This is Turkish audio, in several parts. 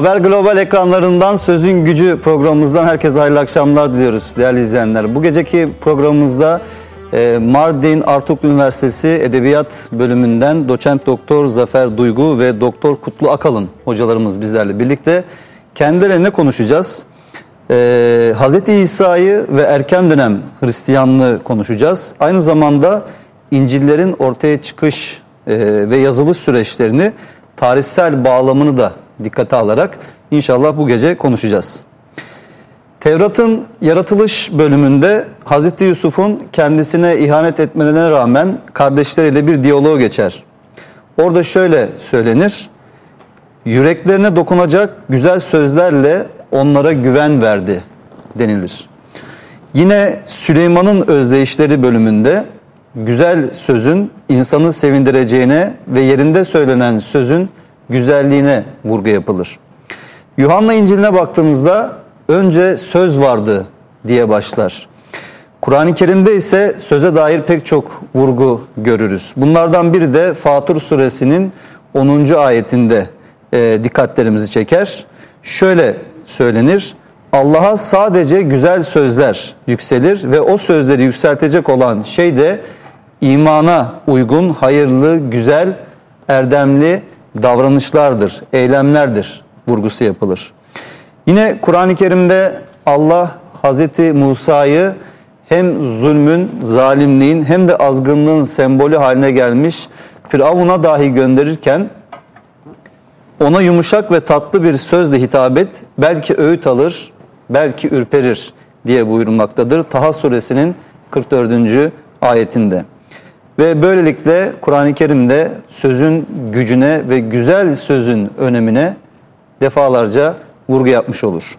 Haber Global ekranlarından Sözün Gücü programımızdan herkese hayırlı akşamlar diliyoruz değerli izleyenler. Bu geceki programımızda e, Mardin Artuklu Üniversitesi Edebiyat Bölümünden doçent doktor Zafer Duygu ve doktor Kutlu Akalın hocalarımız bizlerle birlikte kendilerine konuşacağız. Ee, Hz. İsa'yı ve erken dönem Hristiyanlığı konuşacağız. Aynı zamanda İncil'lerin ortaya çıkış e, ve yazılış süreçlerini tarihsel bağlamını da dikkate alarak inşallah bu gece konuşacağız. Tevrat'ın yaratılış bölümünde Hz. Yusuf'un kendisine ihanet etmelerine rağmen kardeşleriyle bir diyaloğu geçer. Orada şöyle söylenir. Yüreklerine dokunacak güzel sözlerle onlara güven verdi denilir. Yine Süleyman'ın özdeyişleri bölümünde güzel sözün insanı sevindireceğine ve yerinde söylenen sözün güzelliğine vurgu yapılır. Yuhanna İncil'ine baktığımızda önce söz vardı diye başlar. Kur'an-ı Kerim'de ise söze dair pek çok vurgu görürüz. Bunlardan biri de Fatır suresinin 10. ayetinde e, dikkatlerimizi çeker. Şöyle söylenir. Allah'a sadece güzel sözler yükselir ve o sözleri yükseltecek olan şey de imana uygun, hayırlı, güzel, erdemli davranışlardır, eylemlerdir vurgusu yapılır. Yine Kur'an-ı Kerim'de Allah Hazreti Musa'yı hem zulmün, zalimliğin hem de azgınlığın sembolü haline gelmiş Firavun'a dahi gönderirken ona yumuşak ve tatlı bir sözle hitap et, belki öğüt alır, belki ürperir diye buyurmaktadır. Taha suresinin 44. ayetinde. Ve böylelikle Kur'an-ı Kerim'de sözün gücüne ve güzel sözün önemine defalarca vurgu yapmış olur.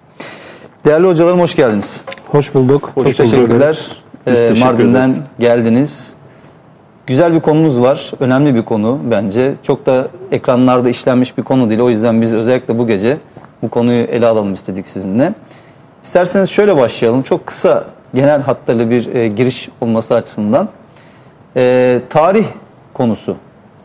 Değerli hocalarım hoş geldiniz. Hoş bulduk. Hoş Çok teşekkürler. Ee, teşekkür Mardin'den geldiniz. Güzel bir konumuz var. Önemli bir konu bence. Çok da ekranlarda işlenmiş bir konu değil. O yüzden biz özellikle bu gece bu konuyu ele alalım istedik sizinle. İsterseniz şöyle başlayalım. Çok kısa genel hatlarlı bir e, giriş olması açısından. E, tarih konusu.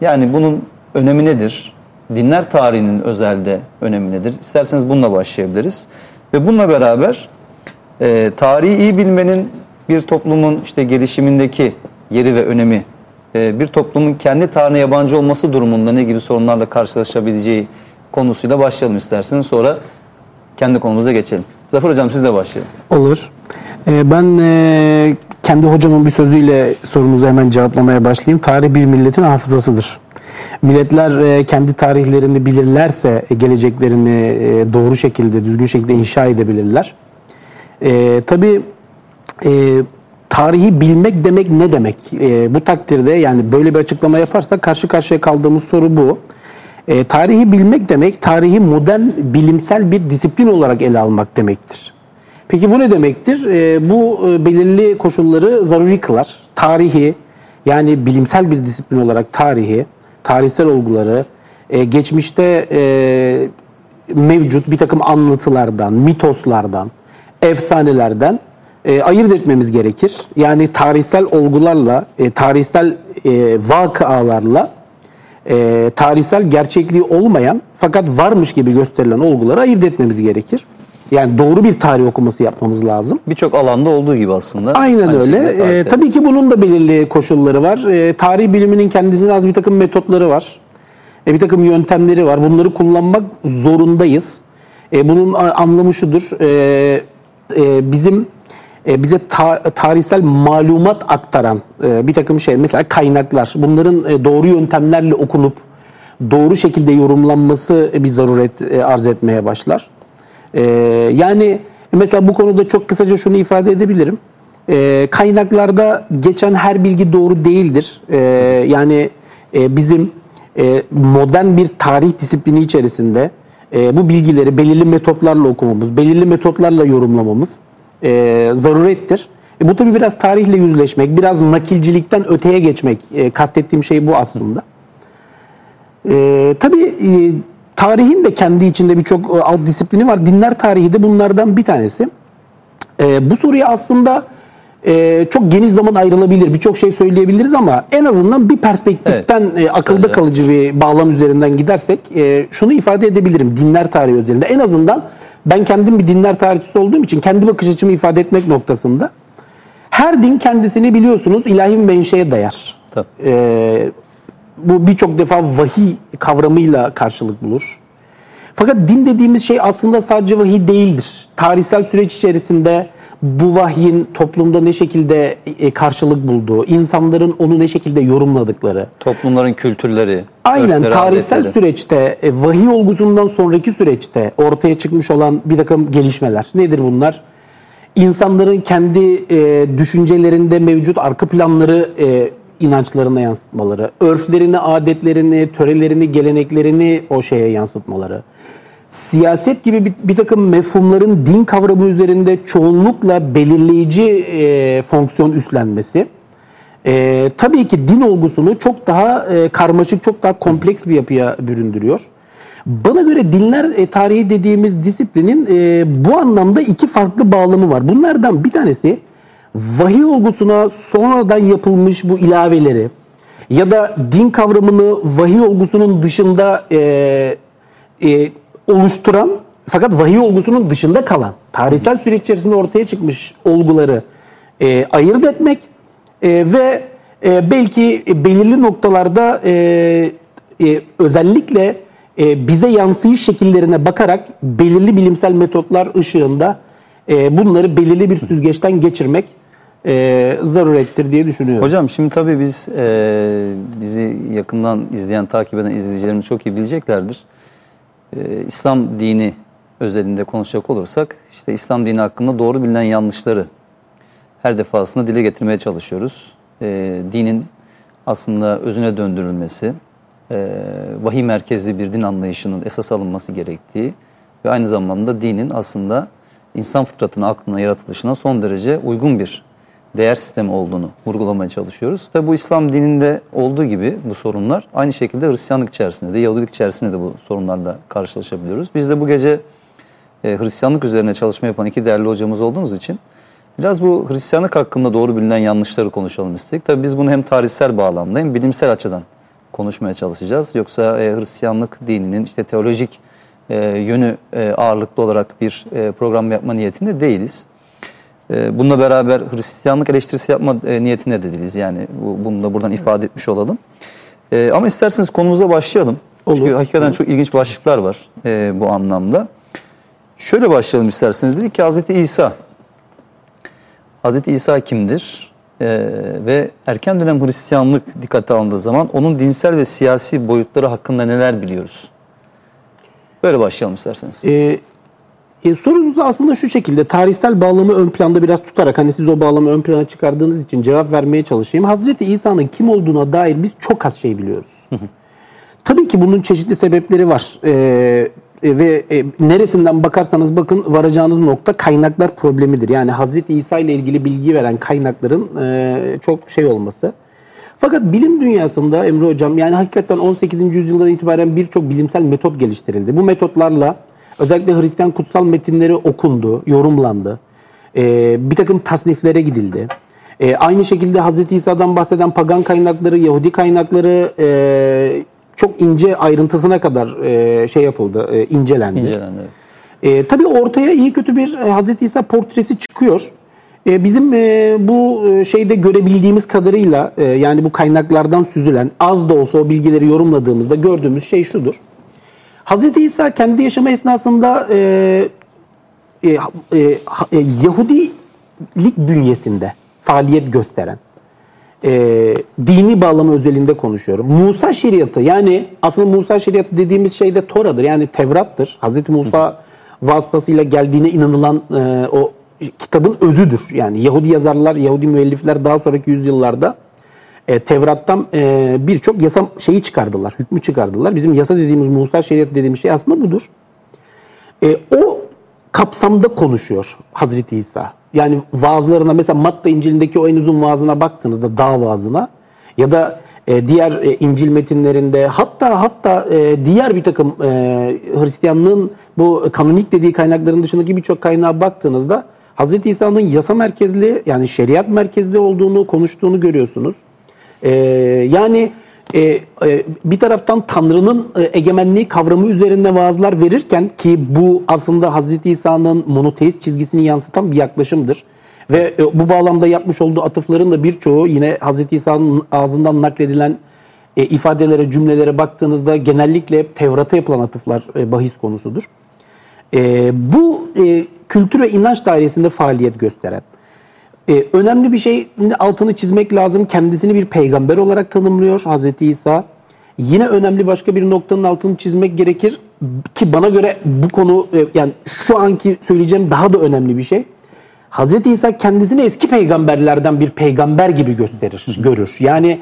Yani bunun önemi nedir? Dinler tarihinin özelde önemi nedir? İsterseniz bununla başlayabiliriz. Ve bununla beraber e, tarihi iyi bilmenin bir toplumun işte gelişimindeki yeri ve önemi ee, bir toplumun kendi tarihine yabancı olması durumunda ne gibi sorunlarla karşılaşabileceği konusuyla başlayalım isterseniz. Sonra kendi konumuza geçelim. Zafer Hocam sizle başlayalım. Olur. Ee, ben e, kendi hocamın bir sözüyle sorunuzu hemen cevaplamaya başlayayım. Tarih bir milletin hafızasıdır. Milletler e, kendi tarihlerini bilirlerse e, geleceklerini doğru şekilde, düzgün şekilde inşa edebilirler. Tabii tarihi bilmek demek ne demek? E, bu takdirde yani böyle bir açıklama yaparsak karşı karşıya kaldığımız soru bu. E, tarihi bilmek demek tarihi modern bilimsel bir disiplin olarak ele almak demektir. Peki bu ne demektir? E, bu e, belirli koşulları zaruri kılar. Tarihi yani bilimsel bir disiplin olarak tarihi, tarihsel olguları, e, geçmişte e, mevcut bir takım anlatılardan, mitoslardan, efsanelerden e, ayırt etmemiz gerekir. Yani tarihsel olgularla, e, tarihsel e, vakalarla e, tarihsel gerçekliği olmayan fakat varmış gibi gösterilen olguları ayırt etmemiz gerekir. Yani doğru bir tarih okuması yapmamız lazım. Birçok alanda olduğu gibi aslında. Aynen Aynı öyle. E, tabii ki bunun da belirli koşulları var. E, tarih biliminin kendisine az bir takım metotları var. E, bir takım yöntemleri var. Bunları kullanmak zorundayız. E, bunun anlamı şudur. E, e, bizim e, bize ta, tarihsel malumat aktaran e, bir takım şey mesela kaynaklar bunların e, doğru yöntemlerle okunup doğru şekilde yorumlanması bir zaruret e, arz etmeye başlar. E, yani mesela bu konuda çok kısaca şunu ifade edebilirim. E, kaynaklarda geçen her bilgi doğru değildir. E, yani e, bizim e, modern bir tarih disiplini içerisinde e, bu bilgileri belirli metotlarla okumamız, belirli metotlarla yorumlamamız e, zarurettir. E, bu tabi biraz tarihle yüzleşmek, biraz nakilcilikten öteye geçmek. E, kastettiğim şey bu aslında. E, tabii e, tarihin de kendi içinde birçok e, alt disiplini var. Dinler tarihi de bunlardan bir tanesi. E, bu soruya aslında e, çok geniş zaman ayrılabilir. Birçok şey söyleyebiliriz ama en azından bir perspektiften e, akılda Sadece. kalıcı bir bağlam üzerinden gidersek e, şunu ifade edebilirim dinler tarihi özelinde. En azından ben kendim bir dinler tarihçisi olduğum için kendi bakış açımı ifade etmek noktasında her din kendisini biliyorsunuz ilahi menşeye dayar. Tabii. E, bu birçok defa vahiy kavramıyla karşılık bulur. Fakat din dediğimiz şey aslında sadece vahiy değildir. Tarihsel süreç içerisinde bu vahyin toplumda ne şekilde e, karşılık bulduğu, insanların onu ne şekilde yorumladıkları, Toplumların kültürleri, Aynen tarihsel adetleri. süreçte e, vahiy olgusundan sonraki süreçte ortaya çıkmış olan bir takım gelişmeler. Nedir bunlar? İnsanların kendi e, düşüncelerinde mevcut arka planları e, inançlarına yansıtmaları, örflerini, adetlerini, törelerini, geleneklerini o şeye yansıtmaları. Siyaset gibi bir, bir takım mefhumların din kavramı üzerinde çoğunlukla belirleyici e, fonksiyon üstlenmesi. Ee, tabii ki din olgusunu çok daha e, karmaşık, çok daha kompleks bir yapıya büründürüyor. Bana göre dinler e, tarihi dediğimiz disiplinin e, bu anlamda iki farklı bağlamı var. Bunlardan bir tanesi vahiy olgusuna sonradan yapılmış bu ilaveleri ya da din kavramını vahiy olgusunun dışında e, e, oluşturan fakat vahiy olgusunun dışında kalan tarihsel süreç içerisinde ortaya çıkmış olguları e, ayırt etmek e, ve e, belki belirli noktalarda e, e, özellikle e, bize yansıyış şekillerine bakarak belirli bilimsel metotlar ışığında e, bunları belirli bir süzgeçten geçirmek e, zarurettir diye düşünüyorum. Hocam şimdi tabii biz e, bizi yakından izleyen, takip eden izleyicilerimiz çok iyi bileceklerdir. E, İslam dini özelinde konuşacak olursak işte İslam dini hakkında doğru bilinen yanlışları her defasında dile getirmeye çalışıyoruz. E, dinin aslında özüne döndürülmesi, e, vahiy merkezli bir din anlayışının esas alınması gerektiği ve aynı zamanda dinin aslında insan fıtratına, aklına, yaratılışına son derece uygun bir değer sistemi olduğunu vurgulamaya çalışıyoruz. Tabi bu İslam dininde olduğu gibi bu sorunlar aynı şekilde Hristiyanlık içerisinde de Yahudilik içerisinde de bu sorunlarla karşılaşabiliyoruz. Biz de bu gece e, Hristiyanlık üzerine çalışma yapan iki değerli hocamız olduğumuz için biraz bu Hristiyanlık hakkında doğru bilinen yanlışları konuşalım istedik. Tabi biz bunu hem tarihsel bağlamda hem bilimsel açıdan konuşmaya çalışacağız. Yoksa e, Hristiyanlık dininin işte teolojik e, yönü e, ağırlıklı olarak bir e, program yapma niyetinde değiliz. E, bununla beraber Hristiyanlık eleştirisi yapma e, niyetinde de değiliz. Yani bu, bunu da buradan ifade etmiş olalım. E, ama isterseniz konumuza başlayalım. Çünkü Olur. hakikaten çok ilginç başlıklar var e, bu anlamda. Şöyle başlayalım isterseniz. Dedik ki Hazreti İsa. Hazreti İsa kimdir? E, ve erken dönem Hristiyanlık dikkate alındığı zaman onun dinsel ve siyasi boyutları hakkında neler biliyoruz? Böyle başlayalım isterseniz. Ee, e, sorunuz aslında şu şekilde tarihsel bağlamı ön planda biraz tutarak hani siz o bağlamı ön plana çıkardığınız için cevap vermeye çalışayım. Hazreti İsa'nın kim olduğuna dair biz çok az şey biliyoruz. Tabii ki bunun çeşitli sebepleri var. Ee, ve e, neresinden bakarsanız bakın varacağınız nokta kaynaklar problemidir. Yani Hazreti İsa ile ilgili bilgi veren kaynakların e, çok şey olması. Fakat bilim dünyasında Emre Hocam yani hakikaten 18. yüzyıldan itibaren birçok bilimsel metot geliştirildi. Bu metotlarla özellikle Hristiyan kutsal metinleri okundu, yorumlandı. Ee, bir takım tasniflere gidildi. Ee, aynı şekilde Hz. İsa'dan bahseden pagan kaynakları, Yahudi kaynakları e, çok ince ayrıntısına kadar e, şey yapıldı, e, incelendi. İncelendi. E, tabii ortaya iyi kötü bir e, Hz. İsa portresi çıkıyor. E, bizim e, bu e, şeyde görebildiğimiz kadarıyla e, yani bu kaynaklardan süzülen az da olsa o bilgileri yorumladığımızda gördüğümüz şey şudur. Hz. İsa kendi yaşama esnasında e, e, e, e, Yahudilik bünyesinde faaliyet gösteren e, dini bağlamı özelinde konuşuyorum. Musa şeriatı yani aslında Musa şeriatı dediğimiz şey de Tora'dır yani Tevrat'tır. Hazreti Musa vasıtasıyla geldiğine inanılan e, o kitabın özüdür. Yani Yahudi yazarlar, Yahudi müellifler daha sonraki yüzyıllarda e, Tevrat'tan e, birçok yasa şeyi çıkardılar, hükmü çıkardılar. Bizim yasa dediğimiz Musa şeriatı dediğimiz şey aslında budur. E, o kapsamda konuşuyor Hazreti İsa. Yani vaazlarına mesela Matta İncil'indeki o en uzun vaazına baktığınızda dağ vaazına ya da e, diğer e, İncil metinlerinde hatta hatta e, diğer bir takım e, Hristiyanlığın bu kanonik dediği kaynakların dışındaki birçok kaynağa baktığınızda Hz. İsa'nın yasa merkezli yani şeriat merkezli olduğunu konuştuğunu görüyorsunuz. Ee, yani e, e, bir taraftan Tanrı'nın e, egemenliği kavramı üzerinde vaazlar verirken ki bu aslında Hz. İsa'nın monoteist çizgisini yansıtan bir yaklaşımdır. Ve bu bağlamda yapmış olduğu atıfların da birçoğu yine Hz. İsa'nın ağzından nakledilen ifadelere, cümlelere baktığınızda genellikle Tevrat'a yapılan atıflar bahis konusudur. Bu e, kültür ve inanç dairesinde faaliyet gösteren, e, önemli bir şey altını çizmek lazım. Kendisini bir peygamber olarak tanımlıyor Hz. İsa. Yine önemli başka bir noktanın altını çizmek gerekir ki bana göre bu konu e, yani şu anki söyleyeceğim daha da önemli bir şey. Hz. İsa kendisini eski peygamberlerden bir peygamber gibi gösterir, görür. Yani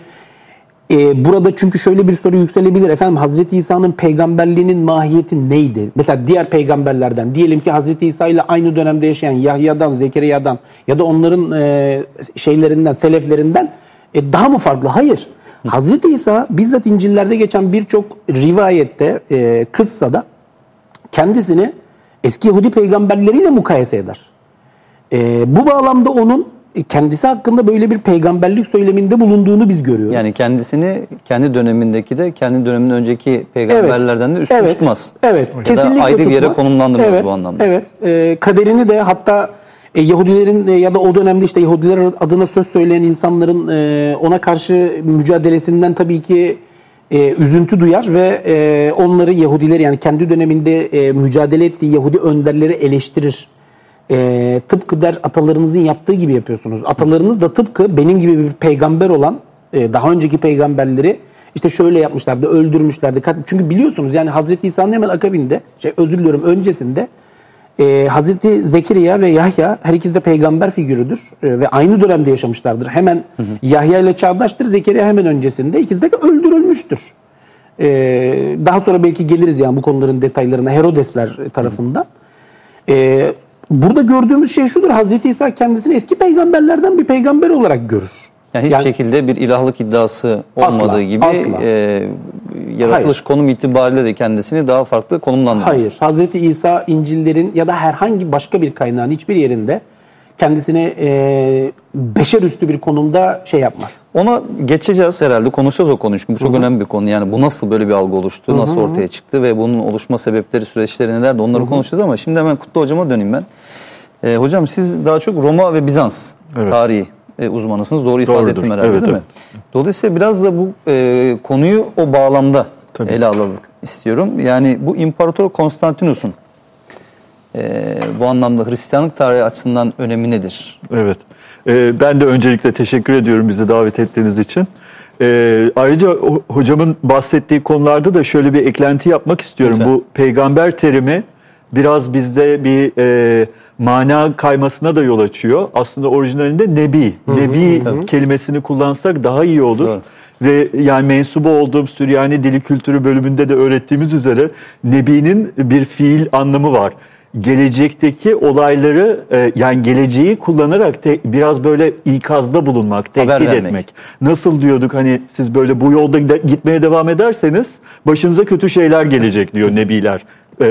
e, burada çünkü şöyle bir soru yükselebilir. Efendim Hazreti İsa'nın peygamberliğinin mahiyeti neydi? Mesela diğer peygamberlerden diyelim ki Hazreti İsa ile aynı dönemde yaşayan Yahya'dan, Zekeriya'dan ya da onların e, şeylerinden, seleflerinden e, daha mı farklı? Hayır. Hazreti İsa bizzat İncil'lerde geçen birçok rivayette, e, kıssada kendisini eski Yahudi peygamberleriyle mukayese eder. E, bu bağlamda onun kendisi hakkında böyle bir peygamberlik söyleminde bulunduğunu biz görüyoruz. Yani kendisini kendi dönemindeki de kendi döneminden önceki peygamberlerden de üstün evet, tutmaz. Evet, ya kesinlikle da ayrı tutmaz. bir yere konumlandırmaz evet, bu anlamda. Evet, e, kaderini de hatta e, Yahudilerin e, ya da o dönemde işte Yahudiler adına söz söyleyen insanların e, ona karşı mücadelesinden tabii ki e, üzüntü duyar ve e, onları Yahudiler yani kendi döneminde e, mücadele ettiği Yahudi önderleri eleştirir e, tıpkı der atalarınızın yaptığı gibi yapıyorsunuz. Atalarınız da tıpkı benim gibi bir peygamber olan e, daha önceki peygamberleri işte şöyle yapmışlardı, öldürmüşlerdi. Çünkü biliyorsunuz yani Hazreti İsa'nın hemen akabinde, şey özür diliyorum öncesinde e, Hazreti Zekeriya ve Yahya her ikisi de peygamber figürüdür e, ve aynı dönemde yaşamışlardır. Hemen hı hı. Yahya ile çağdaştır, Zekeriya hemen öncesinde. İkisi de öldürülmüştür. E, daha sonra belki geliriz yani bu konuların detaylarına Herodesler tarafından. E, Burada gördüğümüz şey şudur. Hazreti İsa kendisini eski peygamberlerden bir peygamber olarak görür. Yani hiçbir yani, şekilde bir ilahlık iddiası olmadığı asla, gibi asla. E, yaratılış Hayır. konum itibariyle de kendisini daha farklı konumlandırmaz. Hayır. Hazreti İsa İncil'lerin ya da herhangi başka bir kaynağın hiçbir yerinde kendisini e, beşer üstü bir konumda şey yapmaz. Ona geçeceğiz herhalde. Konuşacağız o konuyu. Çünkü bu çok Hı-hı. önemli bir konu. Yani bu nasıl böyle bir algı oluştu, Hı-hı. nasıl ortaya çıktı ve bunun oluşma sebepleri, süreçleri neler de onları Hı-hı. konuşacağız ama şimdi hemen Kutlu Hocama döneyim ben. E, hocam siz daha çok Roma ve Bizans evet. tarihi e, uzmanısınız. Doğru ifade Doğrudur. ettim herhalde evet, değil evet. mi? Dolayısıyla biraz da bu e, konuyu o bağlamda Tabii. ele alalım istiyorum. Yani bu İmparator Konstantinus'un e, bu anlamda Hristiyanlık tarihi açısından önemi nedir? Evet. E, ben de öncelikle teşekkür ediyorum bizi davet ettiğiniz için. E, ayrıca hocamın bahsettiği konularda da şöyle bir eklenti yapmak istiyorum. Lütfen. Bu peygamber terimi biraz bizde bir e, mana kaymasına da yol açıyor. Aslında orijinalinde nebi, hı hı, nebi hı. kelimesini kullansak daha iyi olur. Doğru. Ve yani mensubu olduğum Süryani Dili Kültürü bölümünde de öğrettiğimiz üzere nebinin bir fiil anlamı var gelecekteki olayları e, yani geleceği kullanarak te, biraz böyle ikazda bulunmak, tehdit etmek. Nasıl diyorduk hani siz böyle bu yolda gitmeye devam ederseniz başınıza kötü şeyler gelecek diyor nebiler e,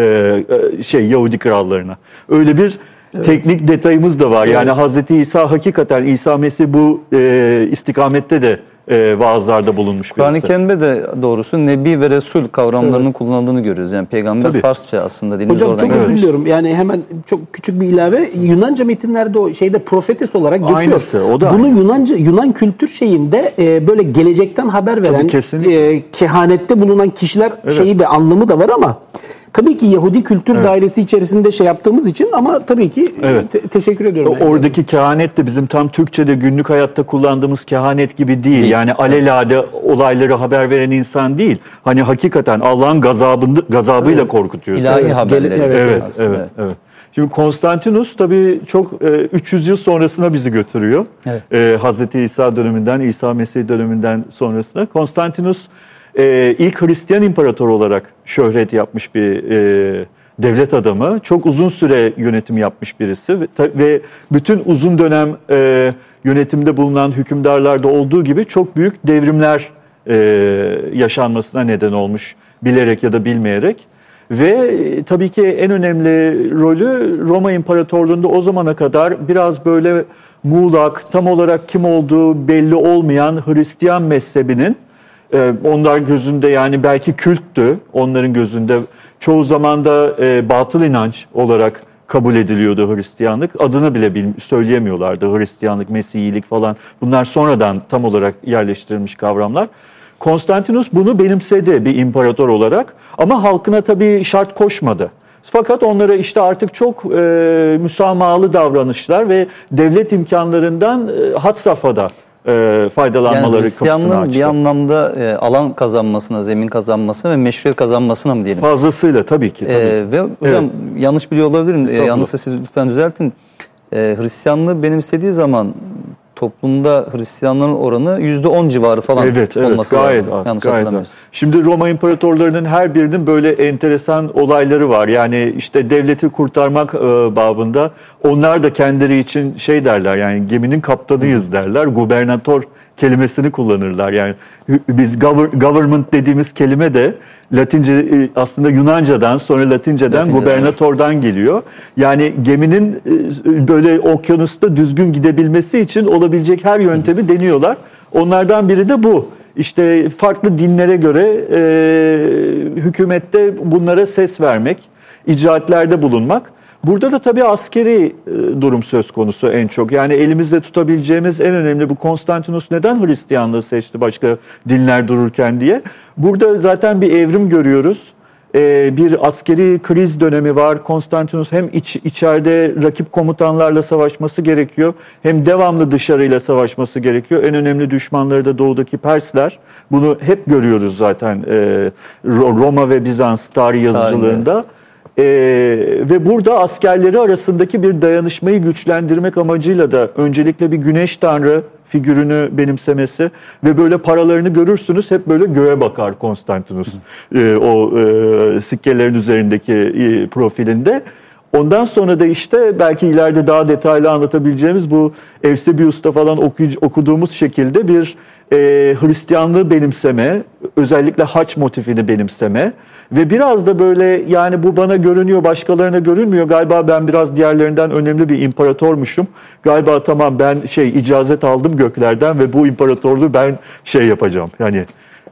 e, şey Yahudi krallarına. Öyle bir Evet. teknik detayımız da var. Evet. Yani Hazreti İsa hakikaten İsa Mesih bu e, istikamette de e, vaazlarda bulunmuş birisi. Kur'an-ı Kerim'de de doğrusu Nebi ve Resul kavramlarının evet. kullanıldığını görüyoruz. Yani peygamber Tabii. Farsça aslında dilimiz Hocam çok özür diliyorum. Yani hemen çok küçük bir ilave. Yunanca metinlerde o şeyde profetes olarak geçiyor. Aynısı, o da Bunu aynı. Yunanca Yunan kültür şeyinde e, böyle gelecekten haber veren e, kehanette bulunan kişiler evet. şeyi de anlamı da var ama Tabii ki Yahudi kültür evet. dairesi içerisinde şey yaptığımız için ama tabii ki evet. te- teşekkür ediyorum. O, oradaki kehanet de bizim tam Türkçe'de günlük hayatta kullandığımız kehanet gibi değil. değil. Yani alelade olayları haber veren insan değil. Hani hakikaten Allah'ın gazabını, gazabıyla evet. korkutuyor. İlahi evet. haberleri. Evet, evet, evet, evet. Şimdi Konstantinus tabii çok e, 300 yıl sonrasına bizi götürüyor. Evet. E, Hazreti İsa döneminden, İsa Mesih döneminden sonrasına. Konstantinus e, ilk Hristiyan imparator olarak şöhret yapmış bir e, devlet adamı. Çok uzun süre yönetim yapmış birisi ve, ve bütün uzun dönem e, yönetimde bulunan hükümdarlarda olduğu gibi çok büyük devrimler e, yaşanmasına neden olmuş bilerek ya da bilmeyerek. Ve e, tabii ki en önemli rolü Roma İmparatorluğu'nda o zamana kadar biraz böyle muğlak, tam olarak kim olduğu belli olmayan Hristiyan mezhebinin e, onlar gözünde yani belki külttü onların gözünde çoğu zaman da e, batıl inanç olarak kabul ediliyordu Hristiyanlık. Adını bile bil, söyleyemiyorlardı Hristiyanlık, Mesihilik falan. Bunlar sonradan tam olarak yerleştirilmiş kavramlar. Konstantinus bunu benimsedi bir imparator olarak ama halkına tabii şart koşmadı. Fakat onlara işte artık çok e, müsamahalı davranışlar ve devlet imkanlarından e, had safhada e, faydalanmaları Yani Hristiyanlığın açtı. bir anlamda e, alan kazanmasına, zemin kazanmasına ve meşruiyet kazanmasına mı diyelim? Fazlasıyla tabii ki. Tabii. Ee, ve hocam yanlış biliyor olabilirim. Estağfurullah. yanlışsa siz lütfen düzeltin. Ee, Hristiyanlığı benimsediği zaman toplumda Hristiyanların oranı %10 civarı falan Evet, evet olması gayet lazım. az, Yanlış gayet az. Şimdi Roma imparatorlarının her birinin böyle enteresan olayları var. Yani işte devleti kurtarmak e, babında onlar da kendileri için şey derler yani geminin kaptanıyız derler. Gubernator kelimesini kullanırlar. Yani biz gover- government dediğimiz kelime de Latince e, aslında Yunanca'dan sonra Latinceden Latinceden, gubernatordan geliyor. Yani geminin e, böyle okyanusta düzgün gidebilmesi için olabilecek her yöntemi deniyorlar. Onlardan biri de bu. İşte farklı dinlere göre e, hükümette bunlara ses vermek, icraatlerde bulunmak. Burada da tabii askeri e, durum söz konusu en çok. Yani elimizde tutabileceğimiz en önemli bu Konstantinus neden Hristiyanlığı seçti başka dinler dururken diye. Burada zaten bir evrim görüyoruz. E, bir askeri kriz dönemi var. Konstantinus hem iç, içeride rakip komutanlarla savaşması gerekiyor hem devamlı dışarıyla savaşması gerekiyor. En önemli düşmanları da doğudaki Persler. Bunu hep görüyoruz zaten e, Ro- Roma ve Bizans tarih yazıcılığında. Ee, ve burada askerleri arasındaki bir dayanışmayı güçlendirmek amacıyla da öncelikle bir güneş tanrı figürünü benimsemesi ve böyle paralarını görürsünüz hep böyle göğe bakar Konstantinus Ee, o e, sikkelerin üzerindeki e, profilinde. Ondan sonra da işte belki ileride daha detaylı anlatabileceğimiz bu Eusebius'ta falan okuduğumuz şekilde bir e, Hristiyanlığı benimseme, özellikle haç motifini benimseme ve biraz da böyle yani bu bana görünüyor başkalarına görünmüyor galiba ben biraz diğerlerinden önemli bir imparatormuşum. Galiba tamam ben şey icazet aldım göklerden ve bu imparatorluğu ben şey yapacağım yani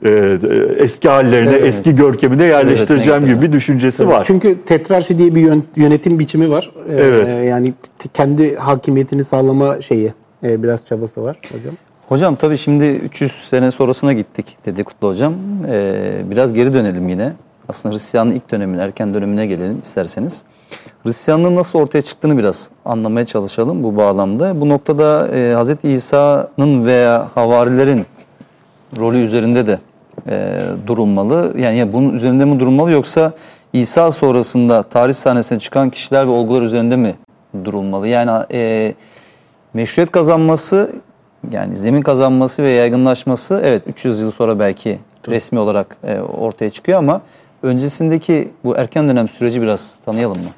e, e, eski hallerine, Evet. eski görkemine yerleştireceğim Evet, gibi bir düşüncesi var. Çünkü tetrarşi diye bir yön- yönetim biçimi var. Ee, Evet. Yani t- kendi hakimiyetini sağlama şeyi e, biraz çabası var hocam. Hocam tabii şimdi 300 sene sonrasına gittik dedi Kutlu Hocam. Ee, biraz geri dönelim yine. Aslında Hristiyanlığın ilk dönemine, erken dönemine gelelim isterseniz. Hristiyanlığın nasıl ortaya çıktığını biraz anlamaya çalışalım bu bağlamda. Bu noktada e, Hz. İsa'nın veya havarilerin rolü üzerinde de e, durulmalı. Yani ya bunun üzerinde mi durulmalı yoksa İsa sonrasında tarih sahnesine çıkan kişiler ve olgular üzerinde mi durulmalı? Yani e, meşruiyet kazanması yani zemin kazanması ve yaygınlaşması evet 300 yıl sonra belki resmi olarak e, ortaya çıkıyor ama öncesindeki bu erken dönem süreci biraz tanıyalım mı?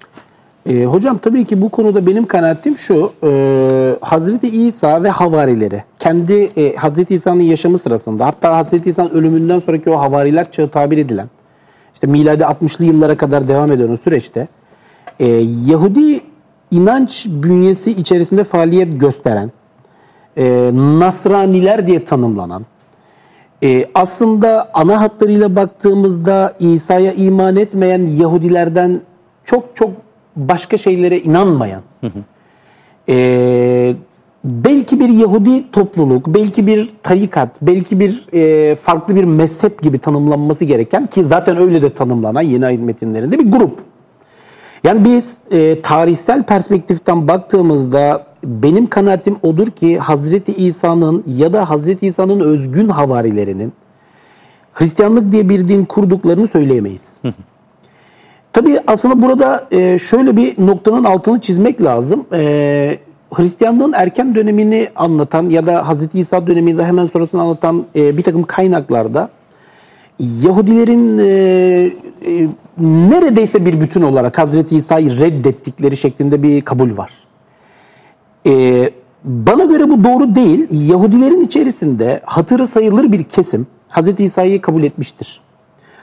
E, hocam tabii ki bu konuda benim kanaatim şu. E, Hazreti İsa ve havarileri kendi e, Hazreti İsa'nın yaşamı sırasında hatta Hazreti İsa'nın ölümünden sonraki o havariler çağı tabir edilen işte miladi 60'lı yıllara kadar devam eden o süreçte e, Yahudi inanç bünyesi içerisinde faaliyet gösteren e, Nasraniler diye tanımlanan e, aslında ana hatlarıyla baktığımızda İsa'ya iman etmeyen Yahudilerden çok çok başka şeylere inanmayan, e, belki bir Yahudi topluluk, belki bir tarikat, belki bir e, farklı bir mezhep gibi tanımlanması gereken ki zaten öyle de tanımlanan yeni ayet metinlerinde bir grup. Yani biz e, tarihsel perspektiften baktığımızda benim kanaatim odur ki Hazreti İsa'nın ya da Hazreti İsa'nın özgün havarilerinin Hristiyanlık diye bir din kurduklarını söyleyemeyiz. Tabii aslında burada e, şöyle bir noktanın altını çizmek lazım. E, Hristiyanlığın erken dönemini anlatan ya da Hazreti İsa döneminde hemen sonrasını anlatan e, bir takım kaynaklarda Yahudilerin neredeyse bir bütün olarak Hazreti İsa'yı reddettikleri şeklinde bir kabul var. E, bana göre bu doğru değil. Yahudilerin içerisinde hatırı sayılır bir kesim Hazreti İsa'yı kabul etmiştir.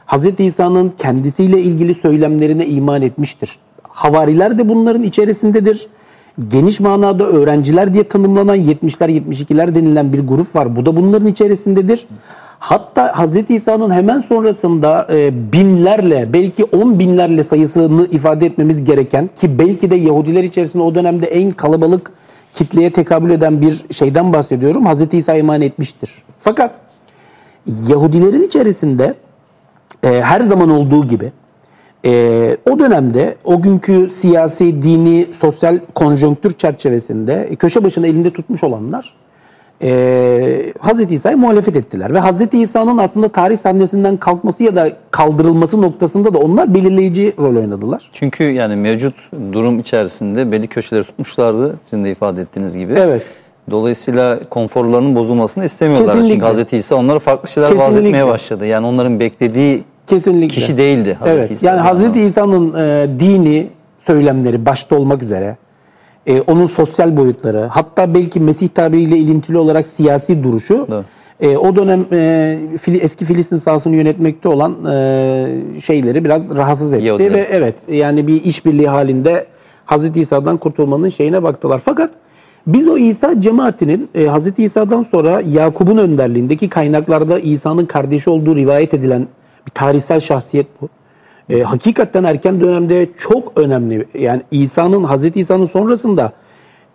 Hz. İsa'nın kendisiyle ilgili söylemlerine iman etmiştir. Havariler de bunların içerisindedir. Geniş manada öğrenciler diye tanımlanan 70'ler 72'ler denilen bir grup var. Bu da bunların içerisindedir. Hatta Hz. İsa'nın hemen sonrasında e, binlerle belki on binlerle sayısını ifade etmemiz gereken ki belki de Yahudiler içerisinde o dönemde en kalabalık kitleye tekabül eden bir şeyden bahsediyorum. Hz. İsa iman etmiştir. Fakat Yahudilerin içerisinde e, her zaman olduğu gibi e, o dönemde o günkü siyasi, dini, sosyal konjonktür çerçevesinde köşe başını elinde tutmuş olanlar e, Hz. İsa'ya muhalefet ettiler. Ve Hz. İsa'nın aslında tarih sahnesinden kalkması ya da kaldırılması noktasında da onlar belirleyici rol oynadılar. Çünkü yani mevcut durum içerisinde belli köşeleri tutmuşlardı sizin de ifade ettiğiniz gibi. Evet. Dolayısıyla konforlarının bozulmasını istemiyorlar. Kesinlikle. Çünkü Hz. İsa onlara farklı şeyler vaaz Kesinlikle. etmeye başladı. Yani onların beklediği Kesinlikle. kişi değildi Hz. Evet. İsa. Yani Hz. İsa'nın e, dini söylemleri başta olmak üzere e, onun sosyal boyutları hatta belki Mesih tabiriyle ilintili olarak siyasi duruşu Evet. e, o dönem e, Fili- eski Filistin sahasını yönetmekte olan e, şeyleri biraz rahatsız etti Yahudiler. ve evet yani bir işbirliği halinde Hz. İsa'dan kurtulmanın şeyine baktılar. Fakat biz o İsa cemaatinin e, Hz. İsa'dan sonra Yakup'un önderliğindeki kaynaklarda İsa'nın kardeşi olduğu rivayet edilen bir tarihsel şahsiyet bu. E, hakikaten erken dönemde çok önemli. Yani İsa'nın, Hz. İsa'nın sonrasında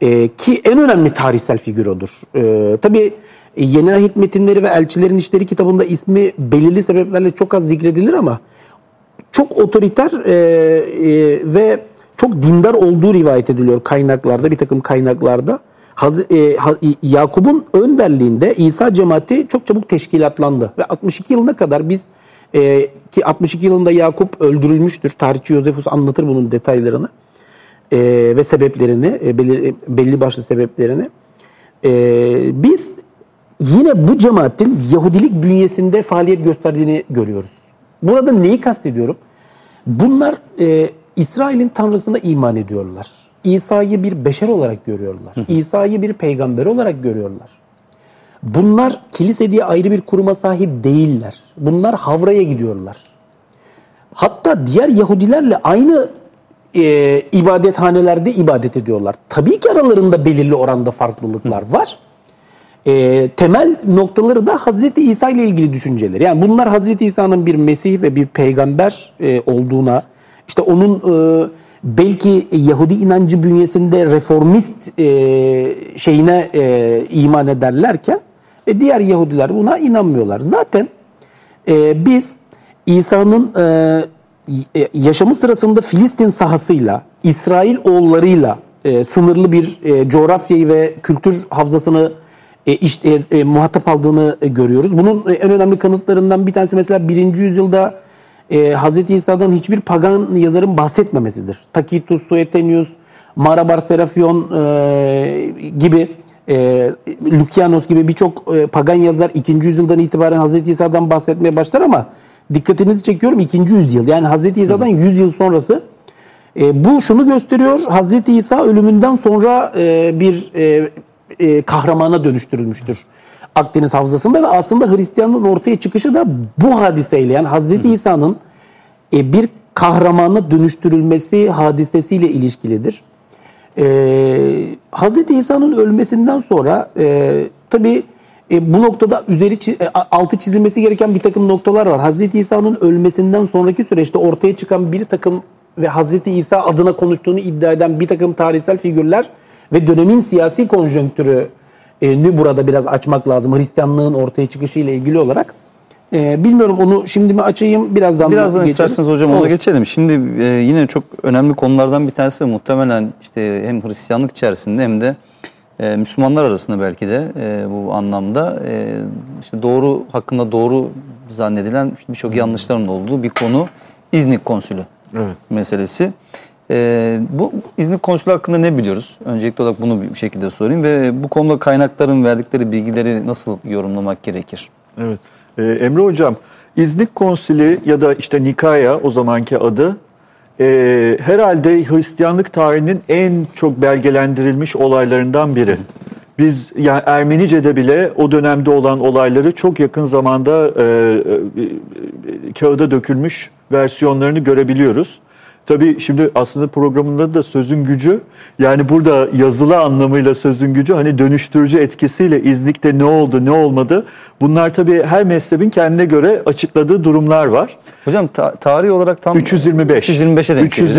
e, ki en önemli tarihsel figür odur. E, tabii e, Yeni Ahit Metinleri ve Elçilerin İşleri kitabında ismi belirli sebeplerle çok az zikredilir ama çok otoriter e, e, ve çok dindar olduğu rivayet ediliyor kaynaklarda, bir takım kaynaklarda. Haz, e, Ha- Yakup'un önderliğinde İsa cemaati çok çabuk teşkilatlandı ve 62 yılına kadar biz e, ki 62 yılında Yakup öldürülmüştür. Tarihçi Yosefus anlatır bunun detaylarını e, ve sebeplerini, e, belli, belli başlı sebeplerini. E, biz yine bu cemaatin Yahudilik bünyesinde faaliyet gösterdiğini görüyoruz. Burada neyi kastediyorum? Bunlar e, İsrail'in tanrısına iman ediyorlar. İsa'yı bir beşer olarak görüyorlar. İsa'yı bir peygamber olarak görüyorlar. Bunlar kilise diye ayrı bir kuruma sahip değiller. Bunlar Havra'ya gidiyorlar. Hatta diğer Yahudilerle aynı e, ibadethanelerde ibadet ediyorlar. Tabii ki aralarında belirli oranda farklılıklar var. E, temel noktaları da Hazreti İsa ile ilgili düşünceleri. Yani bunlar Hazreti İsa'nın bir Mesih ve bir peygamber e, olduğuna, işte onun e, belki Yahudi inancı bünyesinde reformist e, şeyine e, iman ederlerken e, diğer Yahudiler buna inanmıyorlar. Zaten e, biz İsa'nın e, y- yaşamı sırasında Filistin sahasıyla, İsrail oğullarıyla e, sınırlı bir e, coğrafyayı ve kültür havzasını e, işte, e, muhatap aldığını e, görüyoruz. Bunun e, en önemli kanıtlarından bir tanesi mesela 1. yüzyılda e, Hz. İsa'dan hiçbir pagan yazarın bahsetmemesidir. Tacitus, Suetonius, Marabar Serafyon e, gibi e, Lukianos gibi birçok e, pagan yazar 2. yüzyıldan itibaren Hz. İsa'dan bahsetmeye başlar ama dikkatinizi çekiyorum 2. yüzyıl. Yani Hz. İsa'dan 100 yıl sonrası e, bu şunu gösteriyor. Hazreti İsa ölümünden sonra e, bir e, e, kahramana dönüştürülmüştür. Akdeniz Havzası'nda ve aslında Hristiyanlığın ortaya çıkışı da bu hadiseyle yani Hazreti İsa'nın e, bir kahramana dönüştürülmesi hadisesiyle ilişkilidir. E, Hazreti İsa'nın ölmesinden sonra e, tabi e, bu noktada üzeri e, altı çizilmesi gereken bir takım noktalar var. Hazreti İsa'nın ölmesinden sonraki süreçte ortaya çıkan bir takım ve Hazreti İsa adına konuştuğunu iddia eden bir takım tarihsel figürler ve dönemin siyasi konjonktürü e, burada biraz açmak lazım. Hristiyanlığın ortaya çıkışı ile ilgili olarak. E, bilmiyorum onu şimdi mi açayım birazdan mı Birazdan geçeriz? isterseniz hocam ona Olur. geçelim. Şimdi e, yine çok önemli konulardan bir tanesi ve muhtemelen işte hem Hristiyanlık içerisinde hem de e, Müslümanlar arasında belki de e, bu anlamda e, işte doğru hakkında doğru zannedilen birçok yanlışların olduğu bir konu İznik Konsülü Evet. meselesi. E, bu İznik Konsülü hakkında ne biliyoruz? Öncelikli olarak bunu bir şekilde sorayım ve bu konuda kaynakların verdikleri bilgileri nasıl yorumlamak gerekir? Evet. Ee, Emre Hocam, İznik Konsili ya da işte Nikaya o zamanki adı e, herhalde Hristiyanlık tarihinin en çok belgelendirilmiş olaylarından biri. Biz yani Ermenice'de bile o dönemde olan olayları çok yakın zamanda e, e, kağıda dökülmüş versiyonlarını görebiliyoruz. Tabii şimdi aslında programında da sözün gücü yani burada yazılı anlamıyla sözün gücü hani dönüştürücü etkisiyle İznik'te ne oldu ne olmadı bunlar tabii her mezhebin kendine göre açıkladığı durumlar var. Hocam ta- tarih olarak tam 325. 325'e denk geliyor,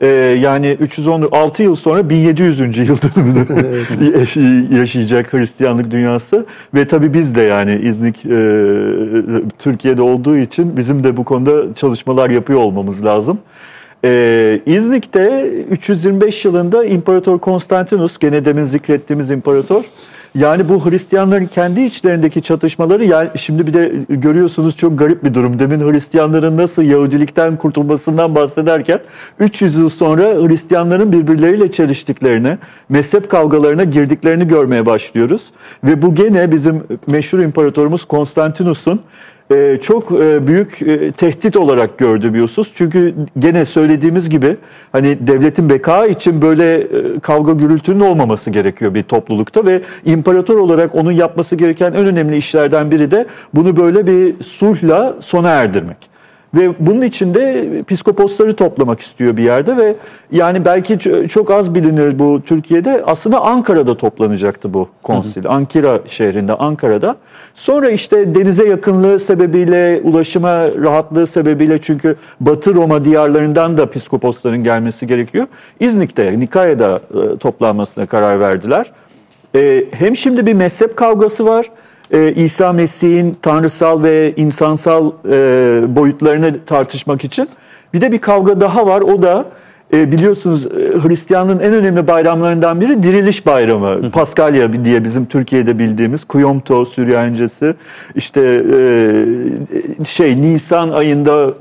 değil mi? 325'tir. Ee, yani 316 yıl sonra 1700. yıl dönümünü yaş- yaşayacak Hristiyanlık dünyası ve tabii biz de yani İznik e, Türkiye'de olduğu için bizim de bu konuda çalışmalar yapıyor olmamız lazım. Ee, İznik'te 325 yılında İmparator Konstantinus gene demin zikrettiğimiz imparator yani bu Hristiyanların kendi içlerindeki çatışmaları yani şimdi bir de görüyorsunuz çok garip bir durum. Demin Hristiyanların nasıl Yahudilikten kurtulmasından bahsederken 300 yıl sonra Hristiyanların birbirleriyle çeliştiklerini, mezhep kavgalarına girdiklerini görmeye başlıyoruz. Ve bu gene bizim meşhur imparatorumuz Konstantinus'un e, çok e, büyük e, tehdit olarak gördüğü bir husus. Çünkü gene söylediğimiz gibi hani devletin beka için böyle kavga gürültünün olmaması gerekiyor bir toplulukta ve imparator olarak onun yapması gereken en önemli işlerden biri de bunu böyle bir sulhla sona erdirmek. Ve bunun içinde psikoposları toplamak istiyor bir yerde ve yani belki çok az bilinir bu Türkiye'de aslında Ankara'da toplanacaktı bu konsil. Ankara şehrinde Ankara'da. Sonra işte denize yakınlığı sebebiyle ulaşıma rahatlığı sebebiyle çünkü Batı Roma diyarlarından da psikoposların gelmesi gerekiyor. İznik'te Nikaya'da e, toplanmasına karar verdiler. E, hem şimdi bir mezhep kavgası var. E, İsa Mesih'in tanrısal ve insansal e, boyutlarını tartışmak için. Bir de bir kavga daha var. O da e, biliyorsunuz e, Hristiyanlığın en önemli bayramlarından biri Diriliş Bayramı. Paskalya diye bizim Türkiye'de bildiğimiz Kuyomto Süryancesi. İşte e, şey Nisan ayında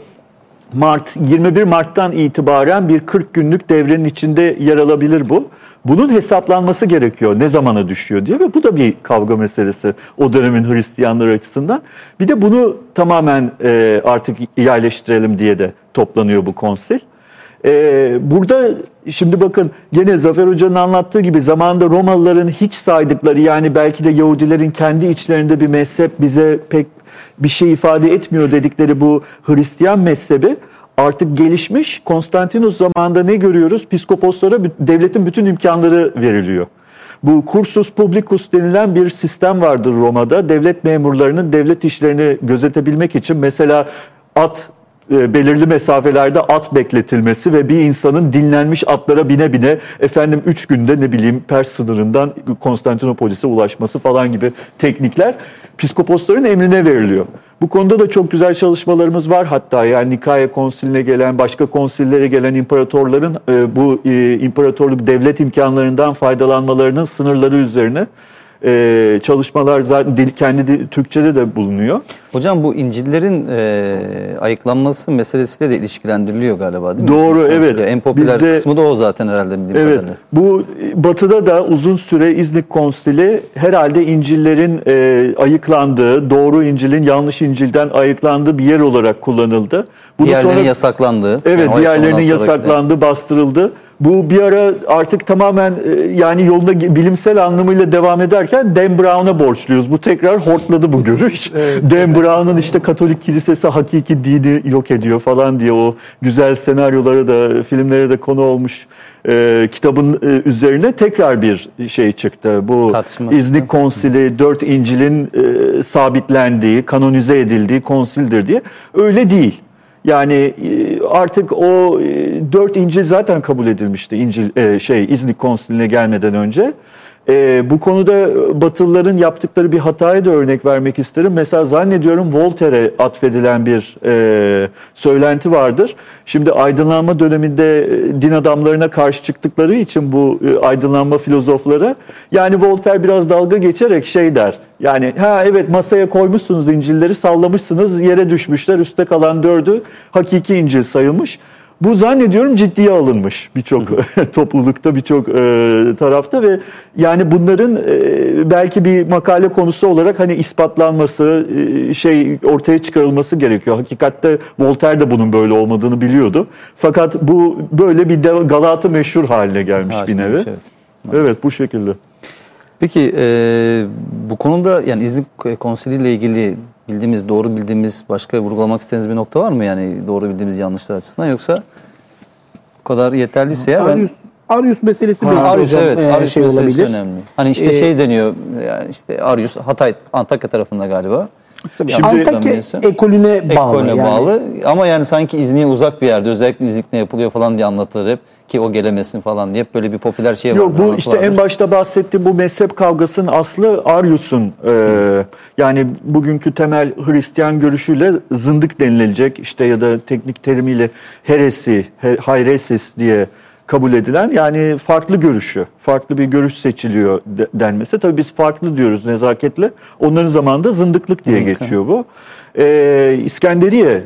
Mart 21 Mart'tan itibaren bir 40 günlük devrenin içinde yer alabilir bu. Bunun hesaplanması gerekiyor. Ne zamana düşüyor diye ve bu da bir kavga meselesi o dönemin Hristiyanları açısından. Bir de bunu tamamen e, artık yerleştirelim diye de toplanıyor bu konsil. Ee, burada şimdi bakın gene Zafer Hoca'nın anlattığı gibi zamanında Romalıların hiç saydıkları yani belki de Yahudilerin kendi içlerinde bir mezhep bize pek bir şey ifade etmiyor dedikleri bu Hristiyan mezhebi artık gelişmiş. Konstantinus zamanında ne görüyoruz? Piskoposlara devletin bütün imkanları veriliyor. Bu cursus publicus denilen bir sistem vardır Roma'da. Devlet memurlarının devlet işlerini gözetebilmek için mesela at belirli mesafelerde at bekletilmesi ve bir insanın dinlenmiş atlara bine bine efendim 3 günde ne bileyim Pers sınırından Konstantinopolis'e ulaşması falan gibi teknikler psikoposların emrine veriliyor. Bu konuda da çok güzel çalışmalarımız var hatta yani Nikaya konsiline gelen başka konsillere gelen imparatorların e, bu e, imparatorluk devlet imkanlarından faydalanmalarının sınırları üzerine e, çalışmalar zaten dil, kendi dil, Türkçe'de de bulunuyor. Hocam bu İncil'lerin e, ayıklanması meselesiyle de ilişkilendiriliyor galiba değil mi? Doğru, Bizim evet. En popüler Bizde- kısmı da o zaten herhalde Evet. kadarıyla. Bu Batı'da da uzun süre İznik Konsili herhalde İncil'lerin e, ayıklandığı, doğru İncil'in yanlış İncil'den ayıklandığı bir yer olarak kullanıldı. Bunu Diğerlerinin sonra- yasaklandığı. Evet, yani diğerlerinin ayıklamadan sonraki- yasaklandı, bastırıldı. Bu bir ara artık tamamen e, yani yolunda gi- bilimsel anlamıyla devam ederken Dan Brown'a borçluyuz. Bu tekrar hortladı bu görüş. Dan Brown'un işte Katolik kilisesi hakiki dini yok ediyor falan diye o güzel senaryolara da filmlere de konu olmuş e, kitabın e, üzerine tekrar bir şey çıktı. Bu Tartışma İznik Konsili, dört İncil'in e, sabitlendiği, kanonize edildiği konsildir diye. Öyle değil. Yani e, artık o e, dört İncil zaten kabul edilmişti İncil e, şey İznik Konsili'ne gelmeden önce. E, bu konuda Batılıların yaptıkları bir hataya da örnek vermek isterim. Mesela zannediyorum Voltaire'e atfedilen bir e, söylenti vardır. Şimdi aydınlanma döneminde e, din adamlarına karşı çıktıkları için bu e, aydınlanma filozofları yani Voltaire biraz dalga geçerek şey der. Yani ha evet masaya koymuşsunuz İncil'leri sallamışsınız yere düşmüşler üstte kalan dördü hakiki İncil sayılmış. Bu zannediyorum ciddiye alınmış birçok toplulukta, birçok e, tarafta ve yani bunların e, belki bir makale konusu olarak hani ispatlanması, e, şey ortaya çıkarılması gerekiyor. Hakikatte Voltaire de bunun böyle olmadığını biliyordu. Fakat bu böyle bir de Galata meşhur haline gelmiş bir Haline nevi. Evet, evet. bu şekilde. Peki e, bu konuda yani İznik Konsili ile ilgili bildiğimiz, doğru bildiğimiz başka vurgulamak istediğiniz bir nokta var mı? Yani doğru bildiğimiz yanlışlar açısından yoksa bu kadar yeterliyse ya ben... Arius, meselesi Ha, belki Arius hocam, evet, e, Arius şey meselesi olabilir. önemli. Hani işte Ee, şey deniyor yani işte Arius Hatay Antakya tarafında galiba. Tabii, Şimdi- Antakya ekolüne bağlı. Ekolüne yani. bağlı ama yani sanki İznik'e uzak bir yerde özellikle İznik'te yapılıyor falan diye anlatılır hep ki o gelemesin falan diye böyle bir popüler şey var. Yok bu işte en başta bahsettiğim bu mezhep kavgasının aslı Arius'un e, yani bugünkü temel Hristiyan görüşüyle zındık denilecek işte ya da teknik terimiyle heresi, he- hayresis diye kabul edilen yani farklı görüşü, farklı bir görüş seçiliyor de- denmesi. Tabii biz farklı diyoruz nezaketle. Onların zamanında zındıklık diye Zındık, geçiyor bu. E, İskenderiye e,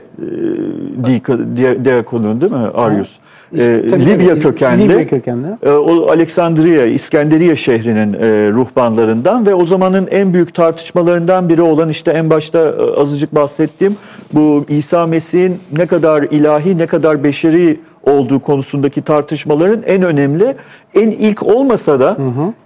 di- di- diakonu değil mi Arius? E, Tabii, Libya tabii. kökenli. Libya kökenli. E, O Aleksandriye, İskenderiye şehrinin e, ruhbanlarından ve o zamanın en büyük tartışmalarından biri olan işte en başta e, azıcık bahsettiğim bu İsa Mesih'in ne kadar ilahi ne kadar beşeri olduğu konusundaki tartışmaların en önemli, en ilk olmasa da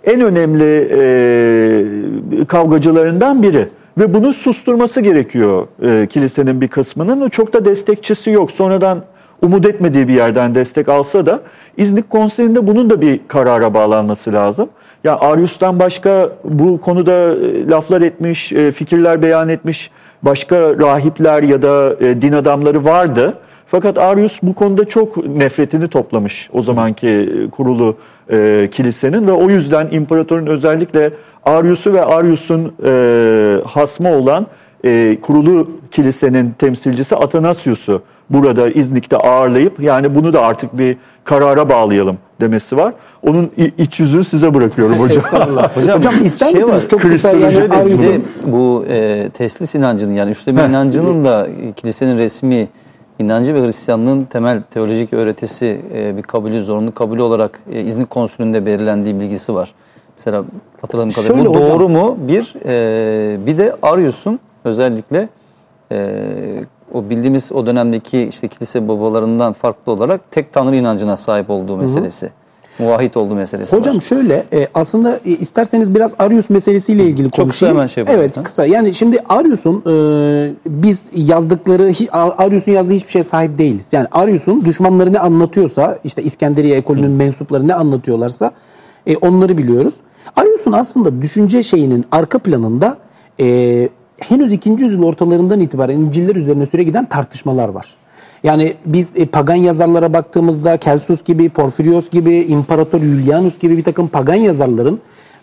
en önemli e, kavgacılarından biri. Ve bunu susturması gerekiyor e, kilisenin bir kısmının. O Çok da destekçisi yok. Sonradan umut etmediği bir yerden destek alsa da İznik Konseyi'nde bunun da bir karara bağlanması lazım. Ya Arius'tan başka bu konuda e, laflar etmiş, e, fikirler beyan etmiş başka rahipler ya da e, din adamları vardı. Fakat Arius bu konuda çok nefretini toplamış o zamanki kurulu e, kilisenin ve o yüzden imparatorun özellikle Arius'u ve Arius'un e, hasmı olan e, kurulu kilisenin temsilcisi Atanasius'u burada İznik'te ağırlayıp yani bunu da artık bir karara bağlayalım demesi var. Onun iç yüzünü size bırakıyorum hocam. Hocam, Hocam ister şey misiniz var, çok Kristoloji yani de bu e, teslis inancının yani üçleme inancının da kilisenin resmi inancı ve Hristiyanlığın temel teolojik öğretisi e, bir kabulü, zorunlu kabulü olarak e, İznik konsülünde belirlendiği bilgisi var. Mesela hatırladığım kadarıyla Şöyle bu hocam. doğru mu? Bir, e, bir de Arius'un özellikle e, o bildiğimiz o dönemdeki işte kilise babalarından farklı olarak tek tanrı inancına sahip olduğu meselesi. Muvahhid olduğu meselesi Hocam var. şöyle e, aslında e, isterseniz biraz Arius meselesiyle ilgili kısa konuşayım. hemen şey. Evet Ha. kısa. Yani şimdi Arius'un e, biz yazdıkları Arius'un yazdığı hiçbir şeye sahip değiliz. Yani Arius'un düşmanları ne anlatıyorsa işte İskenderiye ekolünün mensupları ne anlatıyorlarsa e, onları biliyoruz. Arius'un aslında düşünce şeyinin arka planında e, henüz 2. yüzyıl ortalarından itibaren İncil'ler üzerine süre giden tartışmalar var. Yani biz e, pagan yazarlara baktığımızda Celsus gibi, Porfirios gibi, İmparator Julianus gibi bir takım pagan yazarların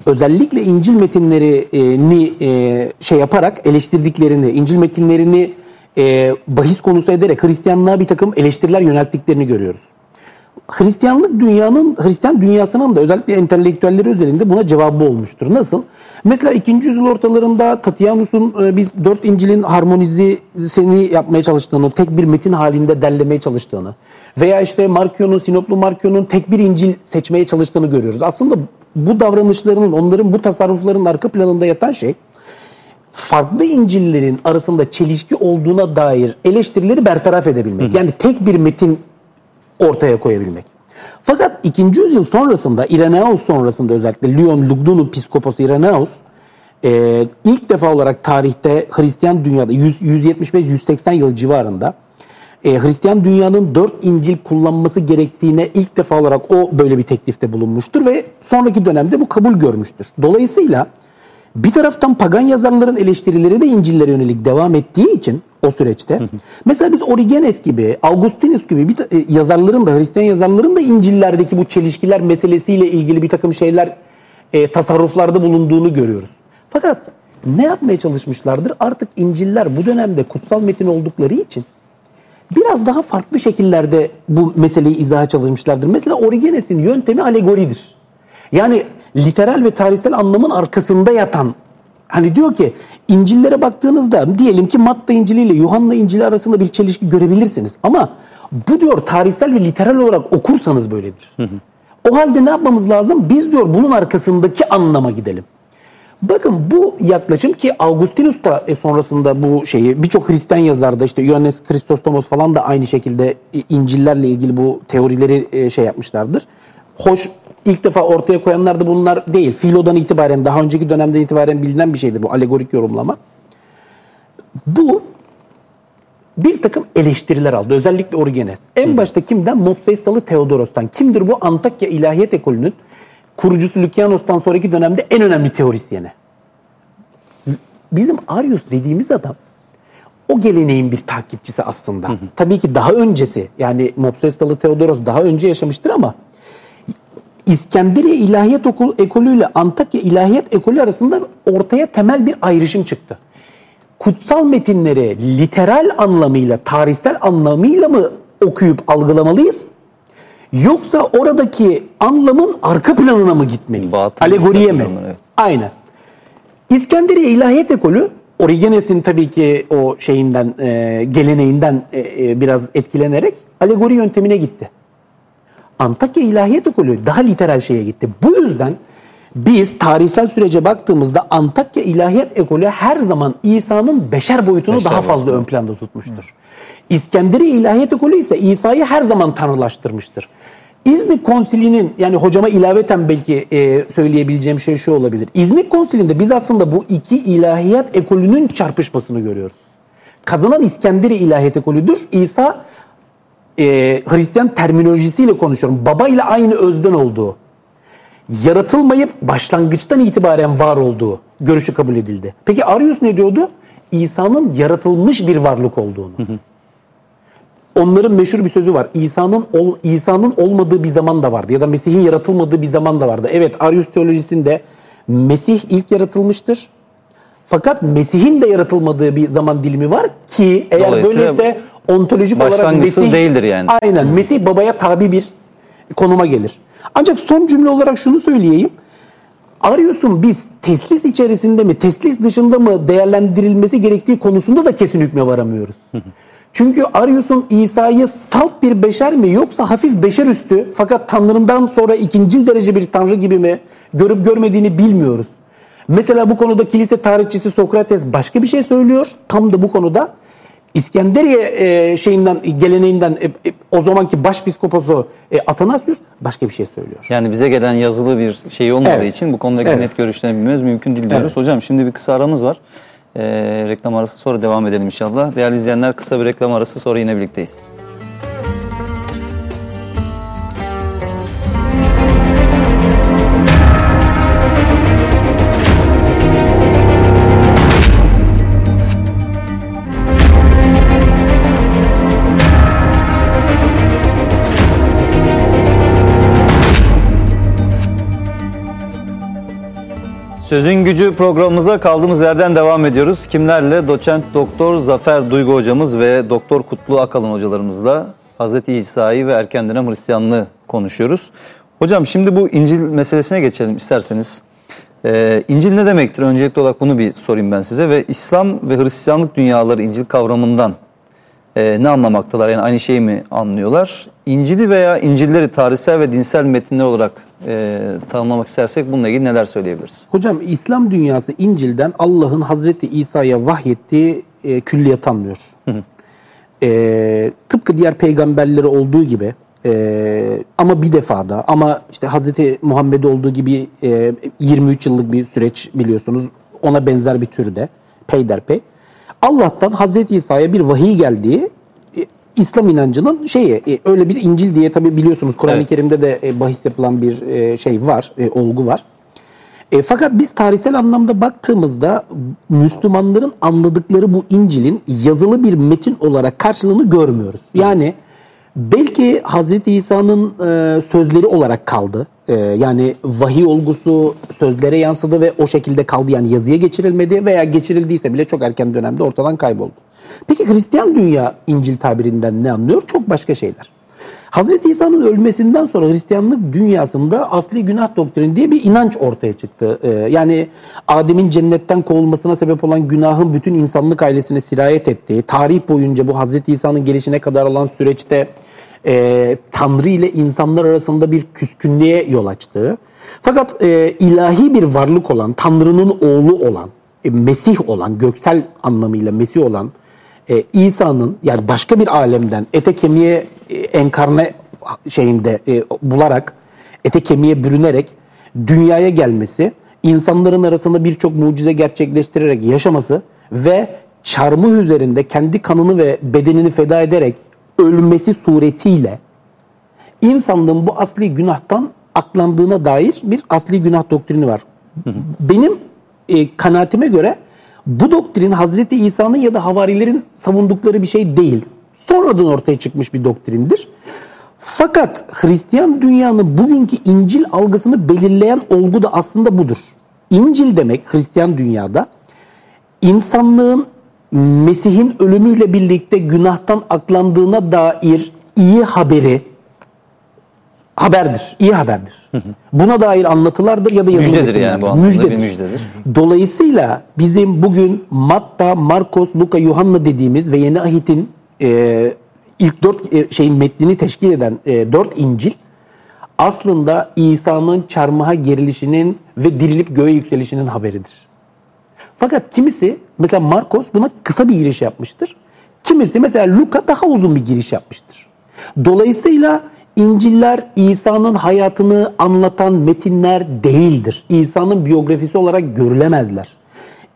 özellikle İncil metinlerini e, şey yaparak eleştirdiklerini, İncil metinlerini e, bahis konusu ederek Hristiyanlığa bir takım eleştiriler yönelttiklerini görüyoruz. Hristiyanlık dünyanın, Hristiyan dünyasının da özellikle entelektüelleri üzerinde buna cevabı olmuştur. Nasıl? Mesela 2. yüzyıl ortalarında Tatianus'un e, biz dört İncil'in harmonizesini yapmaya çalıştığını, tek bir metin halinde derlemeye çalıştığını veya işte Markion'un, Sinoplu Markion'un tek bir İncil seçmeye çalıştığını görüyoruz. Aslında bu davranışlarının, onların bu tasarrufların arka planında yatan şey farklı İncil'lerin arasında çelişki olduğuna dair eleştirileri bertaraf edebilmek. Yani tek bir metin ortaya koyabilmek. Fakat 2. yüzyıl sonrasında Irenaeus sonrasında özellikle Lyon Lugdun'un piskoposu Irenaeus e, ilk defa olarak tarihte Hristiyan dünyada 100 175-180 yıl civarında e, Hristiyan dünyanın dört İncil kullanması gerektiğine ilk defa olarak o böyle bir teklifte bulunmuştur ve sonraki dönemde bu kabul görmüştür. Dolayısıyla bir taraftan pagan yazarların eleştirileri de İncil'lere yönelik devam ettiği için o süreçte mesela biz Origenes gibi, Augustinus gibi bir e, yazarların da Hristiyan yazarların da İncil'lerdeki bu çelişkiler meselesiyle ilgili bir takım şeyler e, tasarruflarda bulunduğunu görüyoruz. Fakat ne yapmaya çalışmışlardır? Artık İncil'ler bu dönemde kutsal metin oldukları için biraz daha farklı şekillerde bu meseleyi izaha çalışmışlardır. Mesela Origenes'in yöntemi alegoridir. Yani literal ve tarihsel anlamın arkasında yatan hani diyor ki İncil'lere baktığınızda diyelim ki Matta İncil'i ile Yuhanna İncil'i arasında bir çelişki görebilirsiniz. Ama bu diyor tarihsel ve literal olarak okursanız böyledir. O halde ne yapmamız lazım? Biz diyor bunun arkasındaki anlama gidelim. Bakın bu yaklaşım ki Augustinus da e, sonrasında bu şeyi birçok Hristiyan yazarda işte Ioannes Christostomos falan da aynı şekilde İncil'lerle ilgili bu teorileri e, şey yapmışlardır. Hoş ilk defa ortaya koyanlar da bunlar değil. Filo'dan itibaren daha önceki dönemden itibaren bilinen bir şeydir bu alegorik yorumlama. Bu bir takım eleştiriler aldı. Özellikle Origenes. En başta kimden? Mopseistalı Theodoros'tan. Kimdir bu? Antakya İlahiyat Ekolü'nün kurucusu Lükyanos'tan sonraki dönemde en önemli teorisyeni. Bizim Arius dediğimiz adam o geleneğin bir takipçisi aslında. Tabii ki daha öncesi yani Mopseistalı Theodoros daha önce yaşamıştır ama İskenderiye İlahiyat Okulu ekolü ile Antakya İlahiyat Ekolü arasında ortaya temel bir ayrışım çıktı. Kutsal metinleri literal anlamıyla, tarihsel anlamıyla mı okuyup algılamalıyız? Yoksa oradaki anlamın arka planına mı gitmeliyiz? Batıl Alegoriye mi? evet. Aynen. İskenderiye İlahiyat Ekolü Origenes'in tabii ki o şeyinden e, geleneğinden e, e, biraz etkilenerek alegori yöntemine gitti. Antakya İlahiyat Ekolü daha literal şeye gitti. Bu yüzden biz tarihsel sürece baktığımızda Antakya İlahiyat Ekolü her zaman İsa'nın beşer boyutunu Beşer daha fazla ön planda tutmuştur. İskenderiye İlahiyat Ekolü ise İsa'yı her zaman tanrılaştırmıştır. İznik Konsili'nin yani hocama ilaveten belki e, söyleyebileceğim şey şu olabilir. İznik Konsili'nde biz aslında bu iki ilahiyat ekolünün çarpışmasını görüyoruz. Kazanan İskenderiye İlahiyat Ekolüdür. İsa e, Hristiyan terminolojisiyle konuşuyorum. Baba ile aynı özden olduğu, yaratılmayıp başlangıçtan itibaren var olduğu görüşü kabul edildi. Peki Arius ne diyordu? İsa'nın yaratılmış bir varlık olduğunu. Onların meşhur bir sözü var. İsa'nın ol, İsa'nın olmadığı bir zaman da vardı ya da Mesih'in yaratılmadığı bir zaman da vardı. Evet Arius teolojisinde Mesih ilk yaratılmıştır. Fakat Mesih'in de yaratılmadığı bir zaman dilimi var ki eğer Dolayısıyla böyleyse ontolojik olarak başlangıçsız Mesih değildir yani. Aynen. Mesih babaya tabi bir konuma gelir. Ancak son cümle olarak şunu söyleyeyim. Arius'un biz teslis içerisinde mi, teslis dışında mı değerlendirilmesi gerektiği konusunda da kesin hükme varamıyoruz. Çünkü Arius'un İsa'yı salt bir beşer mi yoksa hafif beşer üstü fakat Tanrı'ndan sonra ikinci derece bir Tanrı gibi mi görüp görmediğini bilmiyoruz. Mesela bu konuda kilise tarihçisi Sokrates başka bir şey söylüyor. Tam da bu konuda İskenderiye e, şeyinden geleneğinden e, e, o zamanki başpiskoposu e, Atanasius başka bir şey söylüyor. Yani bize gelen yazılı bir şey olmadığı Evet. için bu konudaki Evet. net görüşlerini bilmemiz mümkün değil diyoruz. Evet. Hocam şimdi bir kısa aramız var. Ee, reklam arası sonra devam edelim inşallah. Değerli izleyenler kısa bir reklam arası sonra yine birlikteyiz. Sözün Gücü programımıza kaldığımız yerden devam ediyoruz. Kimlerle? Doçent Doktor Zafer Duygu hocamız ve Doktor Kutlu Akalın hocalarımızla Hz. İsa'yı ve erken dönem Hristiyanlığı konuşuyoruz. Hocam şimdi bu İncil meselesine geçelim isterseniz. Ee, İncil ne demektir? Öncelikli olarak bunu bir sorayım ben size ve İslam ve Hristiyanlık dünyaları İncil kavramından e, ne anlamaktalar? Yani aynı şeyi mi anlıyorlar? İncil'i veya İncil'leri tarihsel ve dinsel metinler olarak e, tanımlamak istersek bununla ilgili neler söyleyebiliriz? Hocam İslam dünyası İncil'den Allah'ın Hazreti İsa'ya vahyettiği e, külliyatı anlıyor. E, tıpkı diğer peygamberleri olduğu gibi e, ama bir defada ama işte Hazreti Muhammed olduğu gibi e, 23 yıllık bir süreç biliyorsunuz ona benzer bir türde peyderpey. Allah'tan Hazreti İsa'ya bir vahiy geldiği İslam inancının şeyi e, öyle bir İncil diye tabi biliyorsunuz Kur'an-ı Evet. Kerim'de de e, bahis yapılan bir e, şey var, e, olgu var. E, fakat biz tarihsel anlamda baktığımızda Müslümanların anladıkları bu İncil'in yazılı bir metin olarak karşılığını görmüyoruz. Yani belki Hazreti İsa'nın e, sözleri olarak kaldı. E, yani vahiy olgusu sözlere yansıdı ve o şekilde kaldı. Yani yazıya geçirilmedi veya geçirildiyse bile çok erken dönemde ortadan kayboldu. Peki Hristiyan dünya İncil tabirinden ne anlıyor? Çok başka şeyler. Hazreti İsa'nın ölmesinden sonra Hristiyanlık dünyasında asli günah doktrini diye bir inanç ortaya çıktı. Ee, yani Adem'in cennetten kovulmasına sebep olan günahın bütün insanlık ailesine sirayet ettiği, tarih boyunca bu Hazreti İsa'nın gelişine kadar olan süreçte e, Tanrı ile insanlar arasında bir küskünlüğe yol açtığı, fakat e, ilahi bir varlık olan, Tanrı'nın oğlu olan, e, Mesih olan, göksel anlamıyla Mesih olan e, İsa'nın yani başka bir alemden ete kemiğe e, enkarne şeyinde e, bularak ete kemiğe bürünerek dünyaya gelmesi, insanların arasında birçok mucize gerçekleştirerek yaşaması ve çarmıh üzerinde kendi kanını ve bedenini feda ederek ölmesi suretiyle insanlığın bu asli günahtan aklandığına dair bir asli günah doktrini var. Benim e, kanaatime göre bu doktrin Hazreti İsa'nın ya da havarilerin savundukları bir şey değil. Sonradan ortaya çıkmış bir doktrindir. Fakat Hristiyan dünyanın bugünkü İncil algısını belirleyen olgu da aslında budur. İncil demek Hristiyan dünyada insanlığın Mesih'in ölümüyle birlikte günahtan aklandığına dair iyi haberi haberdir, iyi haberdir. Buna dair anlatılardır ya da yazılı Müjdedir metinlerdir. yani bu anlamda bir müjdedir. Dolayısıyla bizim bugün Matta, Markos, Luka, Yuhanna dediğimiz ve Yeni Ahit'in e, ilk dört e, şeyin metnini teşkil eden e, dört İncil aslında İsa'nın çarmıha gerilişinin ve dirilip göğe yükselişinin haberidir. Fakat kimisi mesela Markos buna kısa bir giriş yapmıştır. Kimisi mesela Luka daha uzun bir giriş yapmıştır. Dolayısıyla İncil'ler İsa'nın hayatını anlatan metinler değildir. İsa'nın biyografisi olarak görülemezler.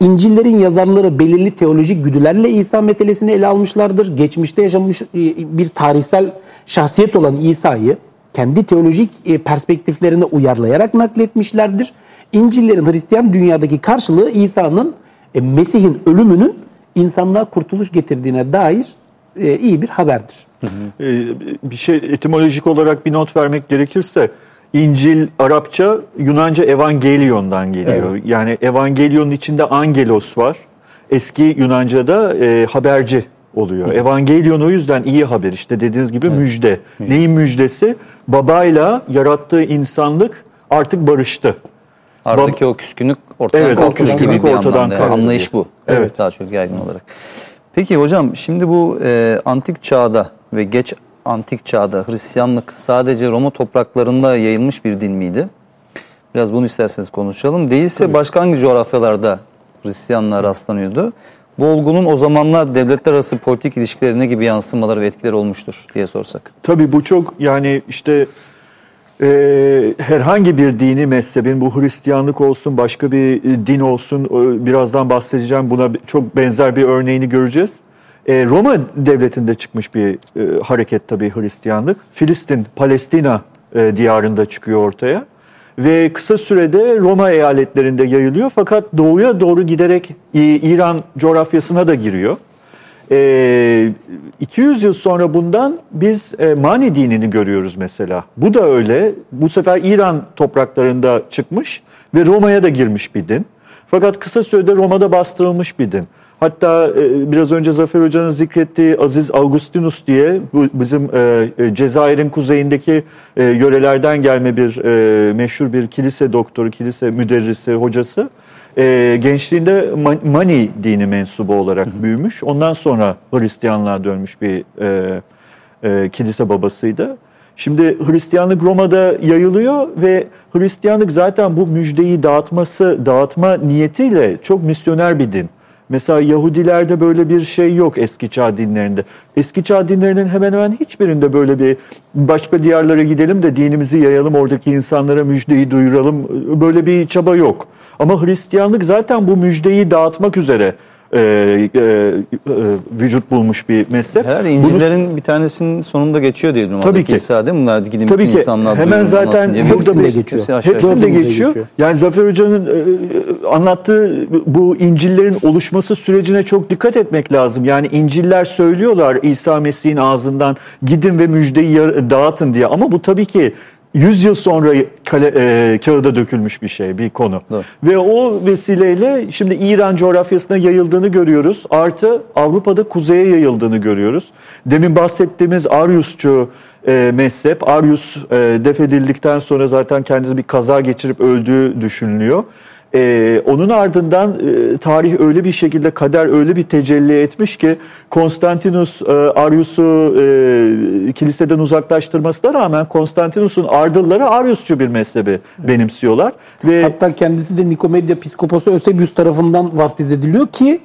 İncil'lerin yazarları belirli teolojik güdülerle İsa meselesini ele almışlardır. Geçmişte yaşamış e, bir tarihsel şahsiyet olan İsa'yı kendi teolojik e, perspektiflerine uyarlayarak nakletmişlerdir. İncil'lerin Hristiyan dünyadaki karşılığı İsa'nın e, Mesih'in ölümünün insanlığa kurtuluş getirdiğine dair e, iyi bir haberdir. Ee, bir şey etimolojik olarak bir not vermek gerekirse İncil Arapça Yunanca Evangelion'dan geliyor. Yani Evangelion'un içinde angelos var. Eski Yunanca'da e, haberci oluyor. Evangelion o yüzden iyi haber işte dediğiniz gibi müjde. Neyin müjdesi? Babayla yarattığı insanlık artık barıştı. Aradaki o küskünlük ortadan Evet, o kalkmış küskünlük gibi bir ortadan kalkıyor. Anlayış bu. Evet. Daha çok yaygın olarak. Peki hocam şimdi bu e, antik çağda ve geç antik çağda Hristiyanlık sadece Roma topraklarında yayılmış bir din miydi? Biraz bunu isterseniz konuşalım. Değilse başka hangi coğrafyalarda Hristiyanlığa rastlanıyordu? Bu olgunun o zamanlar devletler arası politik ilişkilerine gibi yansımaları ve etkileri olmuştur diye sorsak. Tabii bu çok yani işte e, herhangi bir dini mezhebin bu Hristiyanlık olsun başka bir e, din olsun e, birazdan bahsedeceğim buna çok benzer bir örneğini göreceğiz. E, Roma devletinde çıkmış bir e, hareket tabii Hristiyanlık. Filistin, Palestina e, diyarında çıkıyor ortaya. Ve kısa sürede Roma eyaletlerinde yayılıyor fakat doğuya doğru giderek İran coğrafyasına da giriyor. Ee, 200 yıl sonra bundan biz e, Mani dinini görüyoruz mesela. Bu da öyle. Bu sefer İran topraklarında çıkmış ve Roma'ya da girmiş bir din. Fakat kısa sürede Roma'da bastırılmış bir din. Hatta e, biraz önce Zafer Hoca'nın zikrettiği Aziz Augustinus diye bu bizim e, e, Cezayir'in kuzeyindeki e, yörelerden gelme bir e, meşhur bir kilise doktoru, kilise müderrisi, hocası. E, gençliğinde Ma- Mani dini mensubu olarak büyümüş. Ondan sonra Hristiyanlığa dönmüş bir e, e, kilise babasıydı. Şimdi Hristiyanlık Roma'da yayılıyor ve Hristiyanlık zaten bu müjdeyi dağıtması, dağıtma niyetiyle çok misyoner bir din. Mesela Yahudilerde böyle bir şey yok eski çağ dinlerinde. Eski çağ dinlerinin hemen hemen hiçbirinde böyle bir başka diyarlara gidelim de dinimizi yayalım, oradaki insanlara müjdeyi duyuralım. Böyle bir çaba yok. Ama Hristiyanlık zaten bu müjdeyi dağıtmak üzere e, e, e, vücut bulmuş bir mezhep. Herhalde Bunu- İncil'lerin bir tanesinin sonunda geçiyor diye biliyorum. Tabii Hazreti ki. İsa değil mi? Bunlar gidin Tabii ki. insanlığa Hemen zaten burada Hepsinde bir- geçiyor. Hepsinde Dördünde geçiyor. geçiyor. Yani Zafer Hoca'nın e, anlattığı bu İncil'lerin oluşması sürecine çok dikkat etmek lazım. Yani İncil'ler söylüyorlar İsa Mesih'in ağzından gidin ve müjdeyi dağıtın diye. Ama bu tabii ki 100 yıl sonra kale, e, kağıda dökülmüş bir şey, bir konu. Doğru. Ve o vesileyle şimdi İran coğrafyasına yayıldığını görüyoruz. Artı Avrupa'da kuzeye yayıldığını görüyoruz. Demin bahsettiğimiz Ariusçu e, mezhep, Arius e, defedildikten sonra zaten kendisi bir kaza geçirip öldüğü düşünülüyor. E, onun ardından e, tarih öyle bir şekilde, kader öyle bir tecelli etmiş ki Konstantinus e, Arius'u e, kiliseden uzaklaştırmasına rağmen Konstantinus'un ardılları Ariusçu bir mezhebi benimsiyorlar. Ve Hatta kendisi de Nikomedya Piskoposu Eusebius tarafından vaftiz ediliyor ki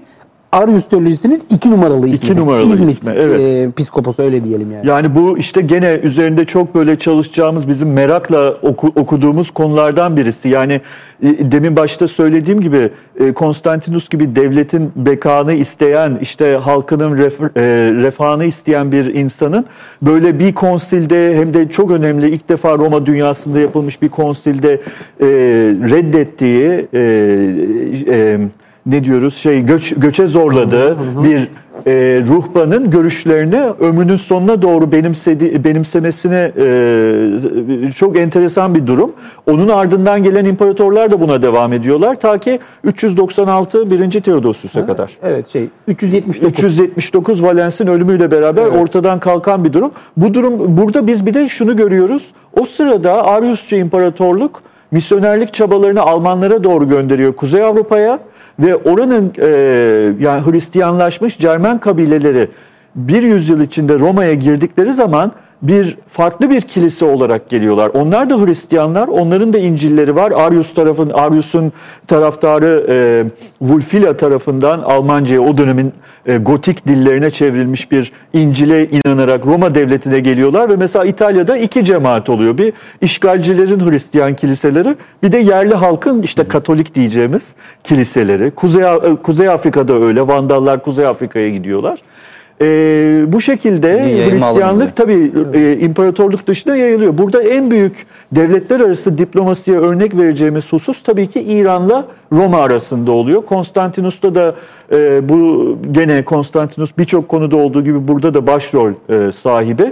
Arius teolojisinin iki numaralı ismi. numaralı İzmit ismi, evet. e, piskoposu öyle diyelim yani. Yani bu işte gene üzerinde çok böyle çalışacağımız bizim merakla oku- okuduğumuz konulardan birisi. Yani e, demin başta söylediğim gibi e, Konstantinus gibi devletin bekanı isteyen işte halkının ref- e, refahını isteyen bir insanın böyle bir konsilde hem de çok önemli ilk defa Roma dünyasında yapılmış bir konsilde e, reddettiği e, e, ne diyoruz şey göç göçe zorladığı bir e, ruhbanın görüşlerini ömrünün sonuna doğru benimsedi, benimsemesine e, çok enteresan bir durum. Onun ardından gelen imparatorlar da buna devam ediyorlar ta ki 396 1. Theodosius'a kadar. Evet şey 379. 379 Valens'in ölümüyle beraber ortadan kalkan bir durum. Bu durum burada biz bir de şunu görüyoruz. O sırada Ariusçu İmparatorluk misyonerlik çabalarını Almanlara doğru gönderiyor Kuzey Avrupa'ya ve oranın e, yani Hristiyanlaşmış Cermen kabileleri bir yüzyıl içinde Roma'ya girdikleri zaman bir farklı bir kilise olarak geliyorlar. Onlar da Hristiyanlar, onların da İncil'leri var. Arius tarafın Arius'un taraftarı e, Wulfila tarafından Almanca'ya o dönemin e, gotik dillerine çevrilmiş bir İncil'e inanarak Roma devletine geliyorlar ve mesela İtalya'da iki cemaat oluyor. Bir işgalcilerin Hristiyan kiliseleri, bir de yerli halkın işte Katolik diyeceğimiz kiliseleri. Kuzey e, Kuzey Afrika'da öyle. Vandallar Kuzey Afrika'ya gidiyorlar. E, bu şekilde Hristiyanlık tabii e, imparatorluk dışına yayılıyor. Burada en büyük devletler arası diplomasiye örnek vereceğimiz husus tabii ki İran'la Roma arasında oluyor. Konstantinus'ta da e, bu gene Konstantinus birçok konuda olduğu gibi burada da başrol e, sahibi.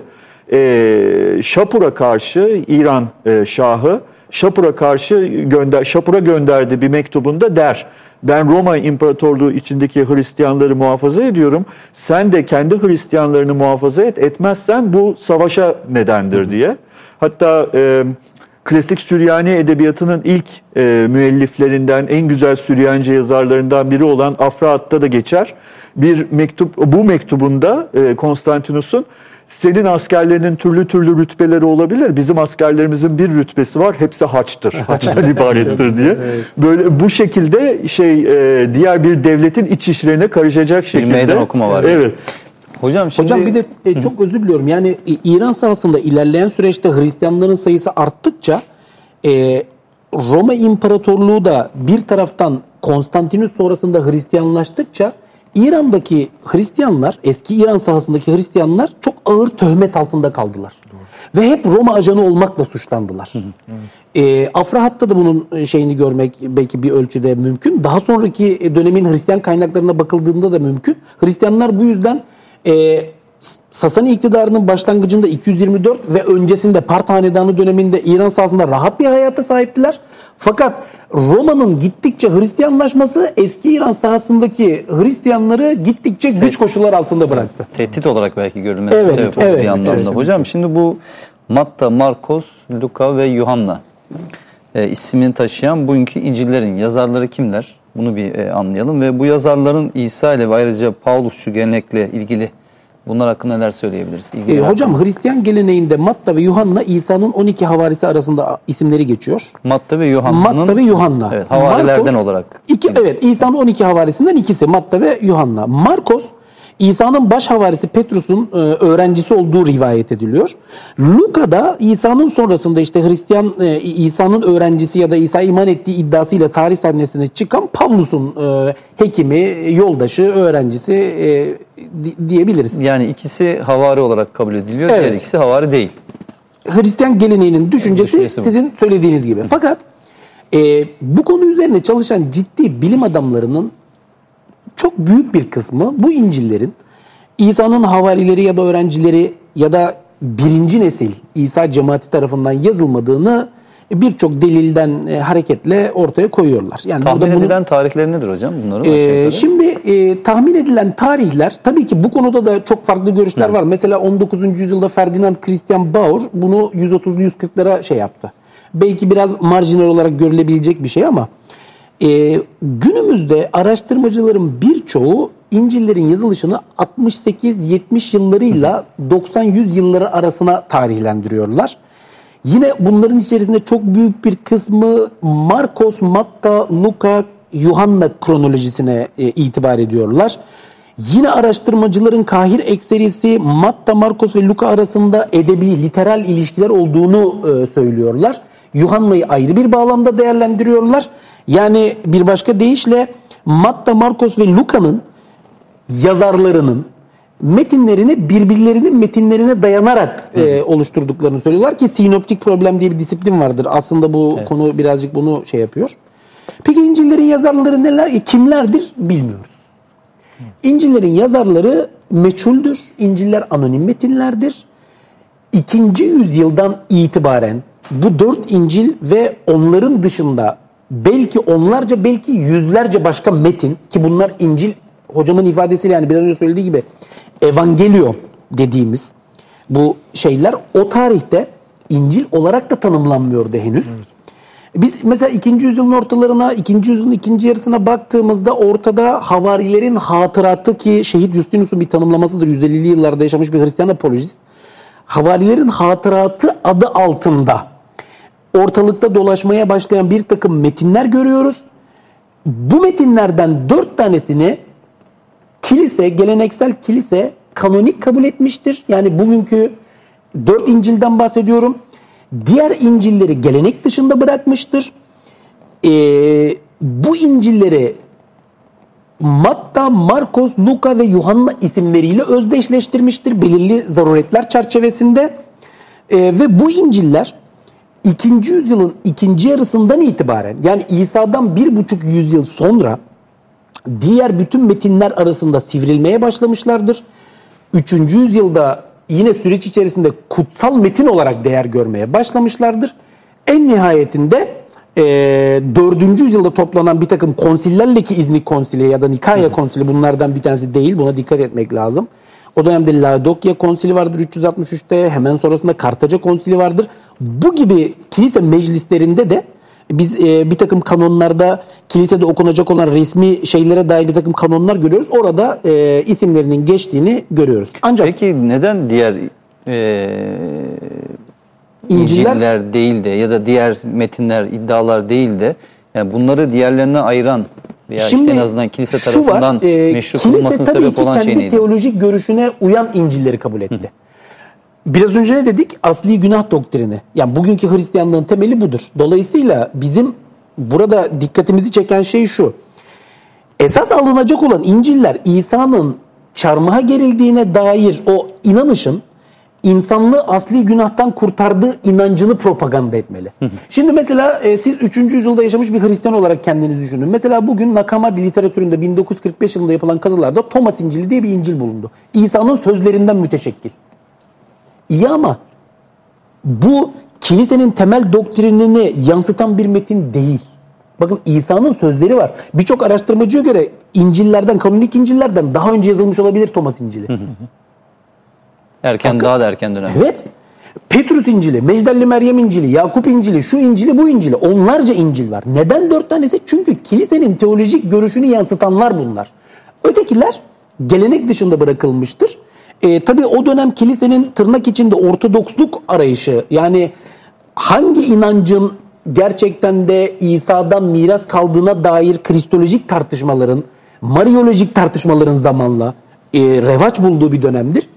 E, Şapur'a karşı İran e, Şahı Şapur'a karşı gönder Şapur'a gönderdiği bir mektubunda der. Ben Roma İmparatorluğu içindeki Hristiyanları muhafaza ediyorum. Sen de kendi Hristiyanlarını muhafaza et. Etmezsen bu savaşa nedendir diye. Hatta e, klasik Süryani edebiyatının ilk e, müelliflerinden, en güzel Süryanice yazarlarından biri olan Afraat'ta da geçer. Bir mektup, bu mektubunda e, Konstantinus'un senin askerlerinin türlü türlü rütbeleri olabilir. Bizim askerlerimizin bir rütbesi var. Hepsi haçtır. Haçtan ibarettir diye. Böyle bu şekilde şey e, diğer bir devletin iç işlerine karışacak şekilde. meydan okuma var. Evet. Hocam şimdi Hocam bir de e, çok özür diliyorum. Yani İ- İran sahasında ilerleyen süreçte Hristiyanların sayısı arttıkça e, Roma İmparatorluğu da bir taraftan Konstantinus sonrasında Hristiyanlaştıkça İran'daki Hristiyanlar, eski İran sahasındaki Hristiyanlar çok ağır töhmet altında kaldılar. Ve hep Roma ajanı olmakla suçlandılar. E, Afrahat'ta da bunun şeyini görmek belki bir ölçüde mümkün. Daha sonraki dönemin Hristiyan kaynaklarına bakıldığında da mümkün. Hristiyanlar bu yüzden e, Sasani iktidarının başlangıcında 224 ve öncesinde Part Hanedanı döneminde İran sahasında rahat bir hayata sahiptiler. Fakat Roma'nın gittikçe Hristiyanlaşması eski İran sahasındaki Hristiyanları gittikçe güç koşullar altında bıraktı. tehdit olarak belki görülmesi Evet, sebep oldu evet, bir anlamda. evet. Hocam şimdi bu Matta, Markos, Luka ve Yuhanna e, ismini taşıyan bugünkü İncil'lerin yazarları kimler? Bunu bir e, anlayalım ve bu yazarların İsa ile ve ayrıca Paulusçu gelenekle ilgili bunlar hakkında neler söyleyebiliriz? E, İlgili hocam Hristiyan geleneğinde Matta ve Yuhanna İsa'nın 12 havarisi arasında isimleri geçiyor. Matta ve Yuhanna'nın Matta ve Yuhanna. Evet, havarilerden Markos, olarak. İki, evet İsa'nın 12 havarisinden ikisi Matta ve Yuhanna. Markos İsa'nın baş havarisi Petrus'un e, öğrencisi olduğu rivayet ediliyor. Luka'da İsa'nın sonrasında işte Hristiyan e, İsa'nın öğrencisi ya da İsa iman ettiği iddiasıyla tarih sahnesine çıkan Pavlus'un e, hekimi, yoldaşı, öğrencisi di- diyebiliriz. Yani ikisi havari olarak kabul ediliyor. Evet. Diğer ikisi havari değil. Hristiyan geleneğinin düşüncesi Düşüncesi sizin söylediğiniz gibi. Fakat e, bu konu üzerine çalışan ciddi bilim adamlarının çok büyük bir kısmı bu İncil'lerin İsa'nın havarileri ya da öğrencileri ya da birinci nesil İsa cemaati tarafından yazılmadığını birçok delilden e, hareketle ortaya koyuyorlar. Yani Tahmin burada edilen tarihleri nedir hocam bunların? yukarı? şimdi e, tahmin edilen tarihler tabii ki bu konuda da çok farklı görüşler var. Mesela 19. yüzyılda Ferdinand Christian Bauer bunu 130'lu 140'lara şey yaptı. Belki biraz marjinal olarak görülebilecek bir şey ama e, günümüzde araştırmacıların birçoğu İncil'lerin yazılışını 68-70 yıllarıyla 90-100 yılları arasına tarihlendiriyorlar. Yine bunların içerisinde çok büyük bir kısmı Markos, Matta, Luka, Yuhanna kronolojisine e, itibar ediyorlar. Yine araştırmacıların kahir ekserisi Matta, Markos ve Luka arasında edebi, literal ilişkiler olduğunu e, söylüyorlar. Yuhanna'yı ayrı bir bağlamda değerlendiriyorlar. Yani bir başka deyişle Matta, Markos ve Luka'nın yazarlarının metinlerini birbirlerinin metinlerine dayanarak e, oluşturduklarını söylüyorlar ki sinoptik problem diye bir disiplin vardır. Aslında bu konu birazcık bunu şey yapıyor. Peki İncil'lerin yazarları neler? E, kimlerdir bilmiyoruz. İncil'lerin yazarları meçhuldür. İncil'ler anonim metinlerdir. İkinci yüzyıldan itibaren bu dört İncil ve onların dışında belki onlarca belki yüzlerce başka metin ki bunlar İncil hocamın ifadesiyle yani biraz önce söylediği gibi Evangelion dediğimiz bu şeyler o tarihte İncil olarak da tanımlanmıyordu henüz. Biz mesela 2. yüzyılın ortalarına, 2. yüzyılın ikinci yarısına baktığımızda ortada havarilerin hatıratı ki şehit Justinus'un bir tanımlamasıdır. 150'li yıllarda yaşamış bir Hristiyan apolojist. Havarilerin hatıratı adı altında ortalıkta dolaşmaya başlayan bir takım metinler görüyoruz. Bu metinlerden dört tanesini kilise, geleneksel kilise kanonik kabul etmiştir. Yani bugünkü dört İncil'den bahsediyorum. Diğer İncil'leri gelenek dışında bırakmıştır. Ee, bu İncil'leri Matta, Markos, Luka ve Yuhanna isimleriyle özdeşleştirmiştir belirli zaruretler çerçevesinde. Ee, ve bu İncil'ler 2. yüzyılın ikinci yarısından itibaren yani İsa'dan bir buçuk yüzyıl sonra diğer bütün metinler arasında sivrilmeye başlamışlardır. 3. yüzyılda yine süreç içerisinde kutsal metin olarak değer görmeye başlamışlardır. En nihayetinde e, 4. yüzyılda toplanan bir takım konsillerle ki İznik konsili ya da Nikaya konsili bunlardan bir tanesi değil buna dikkat etmek lazım. O dönemde Laodikya konsili vardır 363'te hemen sonrasında Kartaca konsili vardır. Bu gibi kilise meclislerinde de biz e, bir takım kanonlarda kilisede okunacak olan resmi şeylere dair bir takım kanonlar görüyoruz. Orada e, isimlerinin geçtiğini görüyoruz. Ancak Peki neden diğer e, İncil'ler- İncil'ler değil de ya da diğer metinler, iddialar değil de yani bunları diğerlerine ayıran veya işte en azından kilise tarafından var, e, meşru kilise tabii sebep ki olan kendi şey neydi? teolojik görüşüne uyan İncil'leri kabul etti. Biraz önce ne dedik? Asli günah doktrini. Yani bugünkü Hristiyanlığın temeli budur. Dolayısıyla bizim burada dikkatimizi çeken şey şu. Esas alınacak olan İncil'ler İsa'nın çarmıha gerildiğine dair o inanışın insanlığı asli günahtan kurtardığı inancını propaganda etmeli. Şimdi mesela e, siz 3. yüzyılda yaşamış bir Hristiyan olarak kendinizi düşünün. Mesela bugün Nakamadi literatüründe 1945 yılında yapılan kazılarda Thomas İncil'i diye bir İncil bulundu. İsa'nın sözlerinden müteşekkil. İyi ama bu kilisenin temel doktrinini yansıtan bir metin değil. Bakın İsa'nın sözleri var. Birçok araştırmacıya göre İncil'lerden, kanonik İncil'lerden daha önce yazılmış olabilir Thomas İncil'i. Erken daha da erken dönem. Evet. Petrus İncil'i, Mecdelli Meryem İncil'i, Yakup İncil'i, şu İncil'i, bu İncil'i. Onlarca İncil var. Neden dört tanesi? Çünkü kilisenin teolojik görüşünü yansıtanlar bunlar. Ötekiler gelenek dışında bırakılmıştır. E, tabii o dönem kilisenin tırnak içinde ortodoksluk arayışı yani hangi inancın gerçekten de İsa'dan miras kaldığına dair kristolojik tartışmaların, Mariolojik tartışmaların zamanla e, revaç bulduğu bir dönemdir.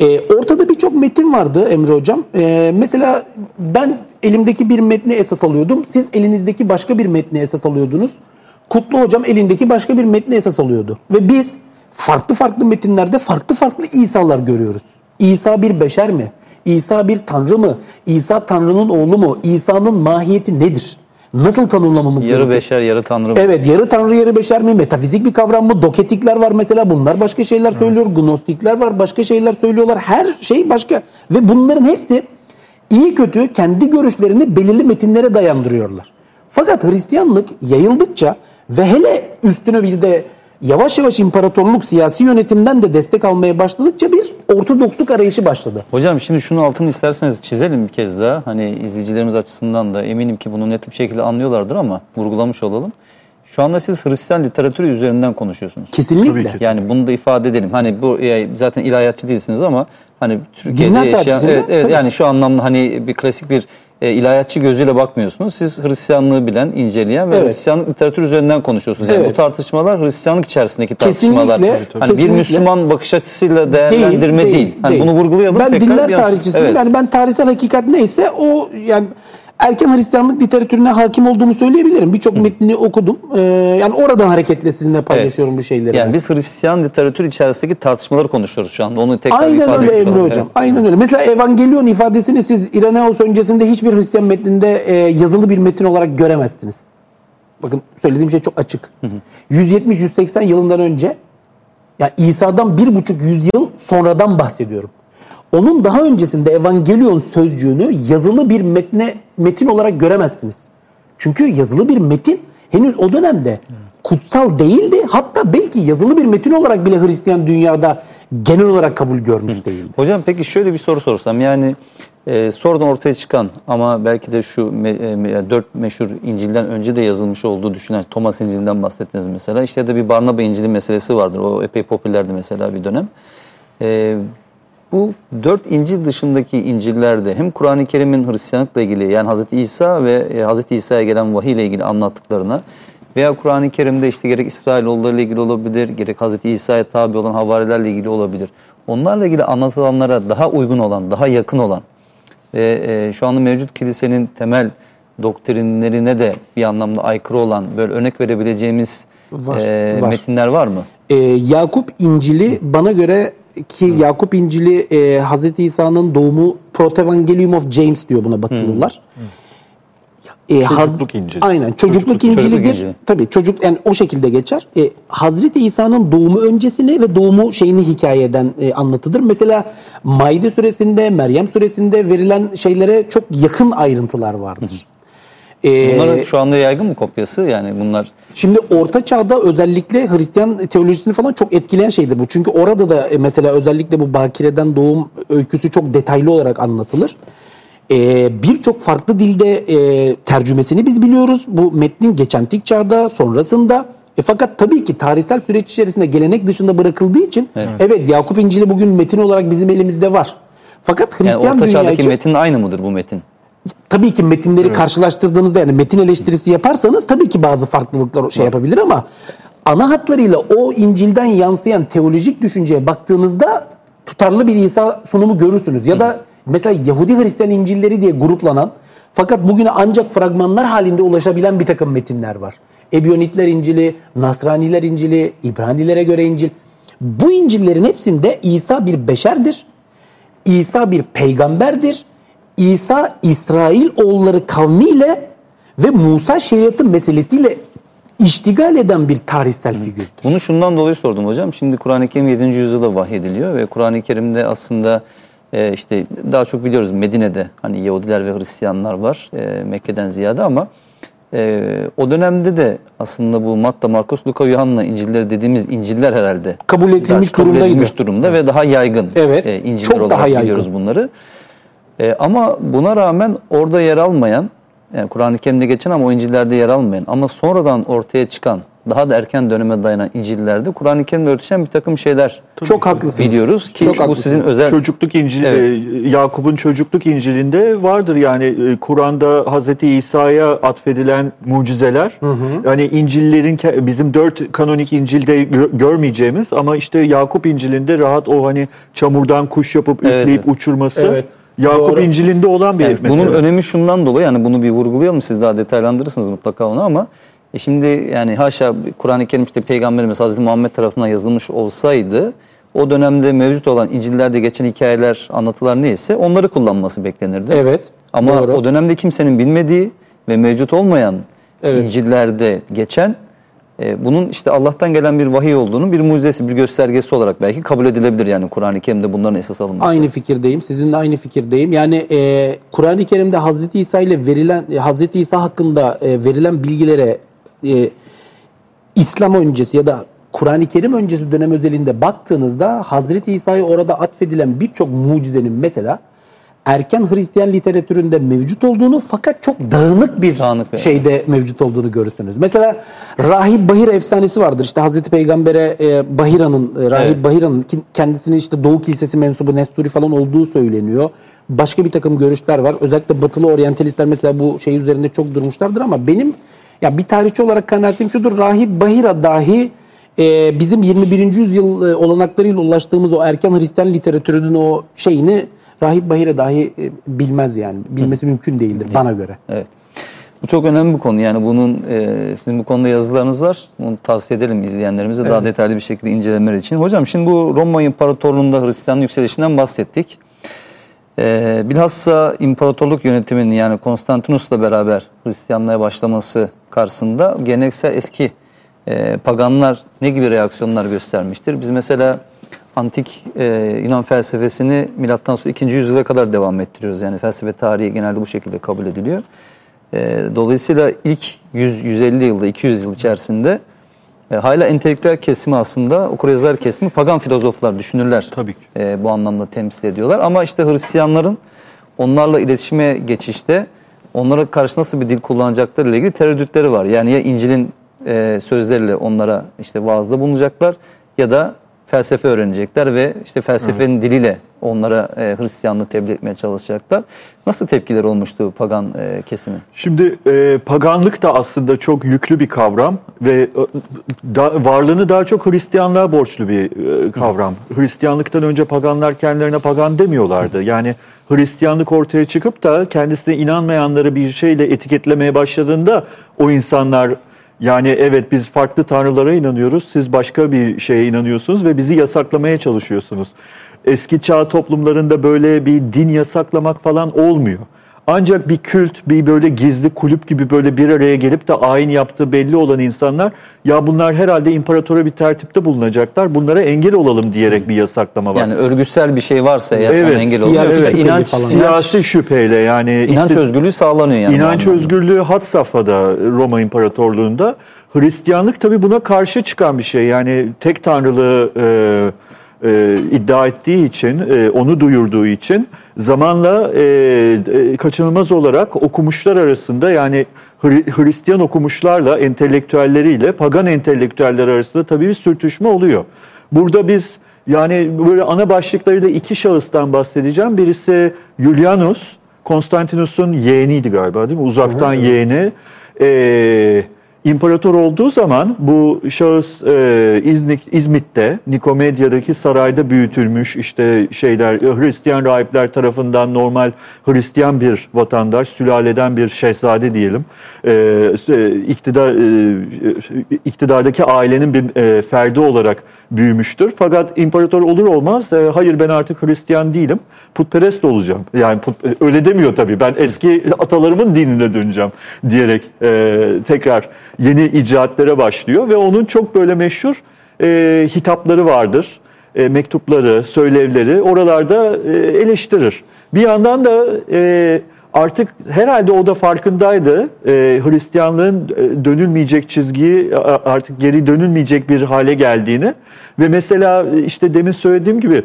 E, ortada birçok metin vardı Emre Hocam. E, mesela ben elimdeki bir metni esas alıyordum. Siz elinizdeki başka bir metni esas alıyordunuz. Kutlu Hocam elindeki başka bir metni esas alıyordu. Ve biz farklı farklı metinlerde farklı farklı İsa'lar görüyoruz. İsa bir beşer mi? İsa bir tanrı mı? İsa tanrının oğlu mu? İsa'nın mahiyeti nedir? Nasıl tanımlamamız Yarı gerekiyor? beşer, yarı tanrı. mı? Evet yarı tanrı yarı beşer mi? Metafizik bir kavram mı? Doketikler var mesela bunlar başka şeyler söylüyor. Gnostikler var başka şeyler söylüyorlar. Her şey başka. Ve bunların hepsi iyi kötü kendi görüşlerini belirli metinlere dayandırıyorlar. Fakat Hristiyanlık yayıldıkça ve hele üstüne bir de yavaş yavaş imparatorluk siyasi yönetimden de destek almaya başladıkça bir ortodoksluk arayışı başladı. Hocam şimdi şunu altını isterseniz çizelim bir kez daha. Hani izleyicilerimiz açısından da eminim ki bunu net bir şekilde anlıyorlardır ama vurgulamış olalım. Şu anda siz Hristiyan literatürü üzerinden konuşuyorsunuz. Kesinlikle. Tabii ki. Yani bunu da ifade edelim. Hani bu e, zaten ilahiyatçı değilsiniz ama hani Türkiye'de yaşayan evet, evet tabii. yani şu anlamda hani bir klasik bir e, ilahiyatçı gözüyle bakmıyorsunuz. Siz Hristiyanlığı bilen, inceleyen ve Evet. Hristiyanlık literatürü üzerinden konuşuyorsunuz. Yani Evet. bu tartışmalar Hristiyanlık içerisindeki tartışmalar. Kesinlikle, Hani bir. Müslüman bakış açısıyla değerlendirme değil. Hani bunu vurgulayalım. Ben tekrar dinler bir- tarihçisiyim. Evet. Yani ben tarihsel hakikat neyse o yani erken Hristiyanlık literatürüne hakim olduğumu söyleyebilirim. Birçok metnini okudum. Ee, yani oradan hareketle sizinle paylaşıyorum bu şeyleri. Yani biz Hristiyan literatür içerisindeki tartışmaları konuşuyoruz şu anda. Onu tekrar Aynen ifade öyle Emre olalım. Hocam. Evet. Aynen öyle. Mesela Evangelion ifadesini siz İreneos öncesinde hiçbir Hristiyan metninde e, yazılı bir metin olarak göremezsiniz. Bakın söylediğim şey çok açık. 170-180 yılından önce yani İsa'dan bir buçuk yüzyıl sonradan bahsediyorum. Onun daha öncesinde Evangelion sözcüğünü yazılı bir metne metin olarak göremezsiniz. Çünkü yazılı bir metin henüz o dönemde kutsal değildi. Hatta belki yazılı bir metin olarak bile Hristiyan dünyada genel olarak kabul görmüş değildi. Hocam peki şöyle bir soru sorsam yani e, sonradan ortaya çıkan ama belki de şu me, e, dört meşhur İncil'den önce de yazılmış olduğu düşünen Thomas İncil'den bahsettiniz mesela. İşte da bir Barnaba İncil'i meselesi vardır. O epey popülerdi mesela bir dönem. E, bu dört İncil dışındaki İncil'lerde hem Kur'an-ı Kerim'in Hristiyanlıkla ilgili yani Hazreti İsa ve e, Hazreti İsa'ya gelen vahiy ile ilgili anlattıklarına veya Kur'an-ı Kerim'de işte gerek İsrailoğulları ile ilgili olabilir, gerek Hazreti İsa'ya tabi olan havarilerle ilgili olabilir. Onlarla ilgili anlatılanlara daha uygun olan, daha yakın olan ve e, şu anda mevcut kilisenin temel doktrinlerine de bir anlamda aykırı olan böyle örnek verebileceğimiz Var, e, var. metinler var mı? Ee, Yakup İncil'i bana göre ki Yakup İncil'i e, Hazreti İsa'nın doğumu Protevangelium of James diyor buna Batılılar. E, Çocukluk İncili. Aynen çocukluk, Çocukluk İncil'idir. İncili. Tabii çocuk yani o şekilde geçer. E, Hazreti İsa'nın doğumu öncesini ve doğumu şeyini hikayeden e, anlatıdır. Mesela Maide suresinde, Meryem suresinde verilen şeylere çok yakın ayrıntılar vardır. E, Bunların şu anda yaygın mı kopyası? Yani bunlar Şimdi Orta Çağ'da özellikle Hristiyan teolojisini falan çok etkileyen şeydir bu. Çünkü orada da e, mesela özellikle bu Bakire'den doğum öyküsü çok detaylı olarak anlatılır. Ee, Birçok farklı dilde e, tercümesini biz biliyoruz. Bu metnin geç antik çağda, sonrasında. E, fakat tabii ki tarihsel süreç içerisinde gelenek dışında bırakıldığı için evet, Yakup İncil'i bugün metin olarak bizim elimizde var. Fakat Hristiyan yani Orta dünya Çağ'daki için metin aynı mıdır bu metin? Tabii ki metinleri karşılaştırdığınızda yani metin eleştirisi yaparsanız tabii ki bazı farklılıklar şey yapabilir ama ana hatlarıyla o İncil'den yansıyan teolojik düşünceye baktığınızda tutarlı bir İsa sunumu görürsünüz. Ya da mesela Yahudi Hristiyan İncilleri diye gruplanan fakat bugüne ancak fragmanlar halinde ulaşabilen bir takım metinler var. Ebiyonitler İncil'i, Nasraniler İncil'i, İbranilere göre İncil. Bu İncil'lerin hepsinde İsa bir beşerdir. İsa bir peygamberdir. İsa İsrail oğulları kavmiyle ve Musa şeriatı meselesiyle iştigal eden bir tarihsel figürdür. Bunu şundan dolayı sordum hocam. Şimdi Kur'an-ı Kerim 7. yüzyılda vahyediliyor ve Kur'an-ı Kerim'de aslında e, işte daha çok biliyoruz Medine'de hani Yahudiler ve Hristiyanlar var e, Mekke'den ziyade ama e, o dönemde de aslında bu Matta, Markus, Luka, Yuhanna İncilleri dediğimiz İncil'ler herhalde Kabul edilmiş kabul durumdaydı. edilmiş durumda ve daha yaygın Evet, e, İncil'ler çok olarak daha yaygın. biliyoruz bunları. E, ama buna rağmen orada yer almayan, yani Kur'an-ı Kerim'de geçen ama o İncil'lerde yer almayan ama sonradan ortaya çıkan, daha da erken döneme dayanan İncil'lerde Kur'an-ı Kerim'le örtüşen bir takım şeyler Çok haklısınız. biliyoruz ki Çok bu haklısınız. sizin özel Çocukluk İncili, Evet. e, Yakup'un çocukluk İncil'inde vardır yani e, Kur'an'da Hazreti İsa'ya atfedilen mucizeler. Yani İncil'lerin bizim dört kanonik İncil'de gö- görmeyeceğimiz ama işte Yakup İncil'inde rahat o hani çamurdan kuş yapıp üfleyip evet. uçurması Evet. Yakup Doğru. İncil'inde olan bir Yani mesele. bunun önemi şundan dolayı yani bunu bir vurgulayalım siz daha detaylandırırsınız mutlaka onu ama e şimdi yani haşa Kur'an-ı Kerim işte Peygamberimiz Hazreti Muhammed tarafından yazılmış olsaydı o dönemde mevcut olan İncil'lerde geçen hikayeler, anlatılar neyse onları kullanması beklenirdi. Evet, Ama doğru. o dönemde kimsenin bilmediği ve mevcut olmayan Evet. İncil'lerde geçen e, bunun işte Allah'tan gelen bir vahiy olduğunu bir mucizesi, bir göstergesi olarak belki kabul edilebilir yani Kur'an-ı Kerim'de bunların esas alınması. Aynı fikirdeyim. Sizinle aynı fikirdeyim. Yani e, Kur'an-ı Kerim'de Hazreti İsa ile verilen e, Hazreti İsa hakkında e, verilen bilgilere e, İslam öncesi ya da Kur'an-ı Kerim öncesi dönem özelinde baktığınızda Hazreti İsa'ya orada atfedilen birçok mucizenin mesela erken Hristiyan literatüründe mevcut olduğunu fakat çok dağınık bir Dağınık bir- şeyde mevcut olduğunu görürsünüz. Mesela Rahip Bahir efsanesi vardır. İşte Hazreti Peygamber'e e, Bahira'nın, e, Rahip Evet. Bahira'nın kendisinin işte Doğu Kilisesi mensubu Nesturi falan olduğu söyleniyor. Başka bir takım görüşler var. Özellikle batılı oryantalistler mesela bu şey üzerinde çok durmuşlardır ama benim ya bir tarihçi olarak kanaatim şudur. Rahip Bahira dahi e, bizim 21. yüzyıl e, olanaklarıyla ulaştığımız o erken Hristiyan literatürünün o şeyini Rahip Bahire dahi e, bilmez yani. Bilmesi mümkün değildir bana göre. Evet. Bu çok önemli bir konu. Yani bunun e, sizin bu konuda yazılarınız var. Bunu tavsiye edelim izleyenlerimize daha detaylı bir şekilde incelemeleri için. Hocam şimdi bu Roma İmparatorluğu'nda Hristiyan yükselişinden bahsettik. E, bilhassa imparatorluk yönetiminin yani Konstantinus'la beraber Hristiyanlığa başlaması karşısında geleneksel eski e, paganlar ne gibi reaksiyonlar göstermiştir? Biz mesela antik e, Yunan felsefesini milattan sonra 2. yüzyıla kadar devam ettiriyoruz. Yani felsefe tarihi genelde bu şekilde kabul ediliyor. E, dolayısıyla ilk 100-150 yılda, 200 yıl içerisinde e, hala entelektüel kesimi aslında okuryazar kesimi pagan filozoflar, düşünürler Tabii ki. e, bu anlamda temsil ediyorlar. Ama işte Hristiyanların onlarla iletişime geçişte onlara karşı nasıl bir dil kullanacakları ile ilgili tereddütleri var. Yani ya İncil'in e, sözleriyle onlara işte vaazda bulunacaklar ya da felsefe öğrenecekler ve işte felsefenin diliyle onlara e, Hristiyanlığı tebliğ etmeye çalışacaklar. Nasıl tepkiler olmuştu pagan e, kesimi? Şimdi e, paganlık da aslında çok yüklü bir kavram ve e, da, varlığını daha çok Hristiyanlığa borçlu bir e, kavram. Hristiyanlıktan önce paganlar kendilerine pagan demiyorlardı. Yani Hristiyanlık ortaya çıkıp da kendisine inanmayanları bir şeyle etiketlemeye başladığında o insanlar yani evet biz farklı tanrılara inanıyoruz, siz başka bir şeye inanıyorsunuz ve bizi yasaklamaya çalışıyorsunuz. Eski çağ toplumlarında böyle bir din yasaklamak falan olmuyor. Ancak bir kült, bir böyle gizli kulüp gibi böyle bir araya gelip de ayin yaptığı belli olan insanlar ya bunlar herhalde imparatora bir tertipte bulunacaklar. Bunlara engel olalım diyerek bir yasaklama var. Yani örgütsel bir şey varsa eğer Evet, engel siyasi oluyor. şüpheli inanç, falan. Siyasi şüpheyle yani inanç ikti- özgürlüğü sağlanıyor yani. İnanç özgürlüğü had safhada Roma İmparatorluğu'nda. Hristiyanlık tabii buna karşı çıkan bir şey. Yani tek tanrılığı e, e, iddia ettiği için, e, onu duyurduğu için zamanla e, e, kaçınılmaz olarak okumuşlar arasında yani Hri- Hristiyan okumuşlarla, entelektüelleriyle, pagan entelektüeller arasında tabii bir sürtüşme oluyor. Burada biz yani böyle ana başlıklarıyla iki şahıstan bahsedeceğim. Birisi Julianus, Konstantinus'un yeğeniydi galiba değil mi? Uzaktan yeğeni. Ee, imparator olduğu zaman bu şahıs e, İznik, İzmit'te, Nikomedya'daki sarayda büyütülmüş işte şeyler Hristiyan rahipler tarafından normal Hristiyan bir vatandaş, sülaleden bir şehzade diyelim. Ee, iktidar e, iktidardaki ailenin bir e, ferdi olarak büyümüştür. Fakat imparator olur olmaz e, hayır ben artık Hristiyan değilim. Putperest olacağım. Yani put- öyle demiyor tabii. Ben eski atalarımın dinine döneceğim diyerek e, tekrar yeni icraatlere başlıyor ve onun çok böyle meşhur e, hitapları vardır. E, mektupları, söylevleri oralarda e, eleştirir. Bir yandan da e, artık herhalde o da farkındaydı. E, Hristiyanlığın e, dönülmeyecek çizgiyi artık geri dönülmeyecek bir hale geldiğini ve mesela işte demin söylediğim gibi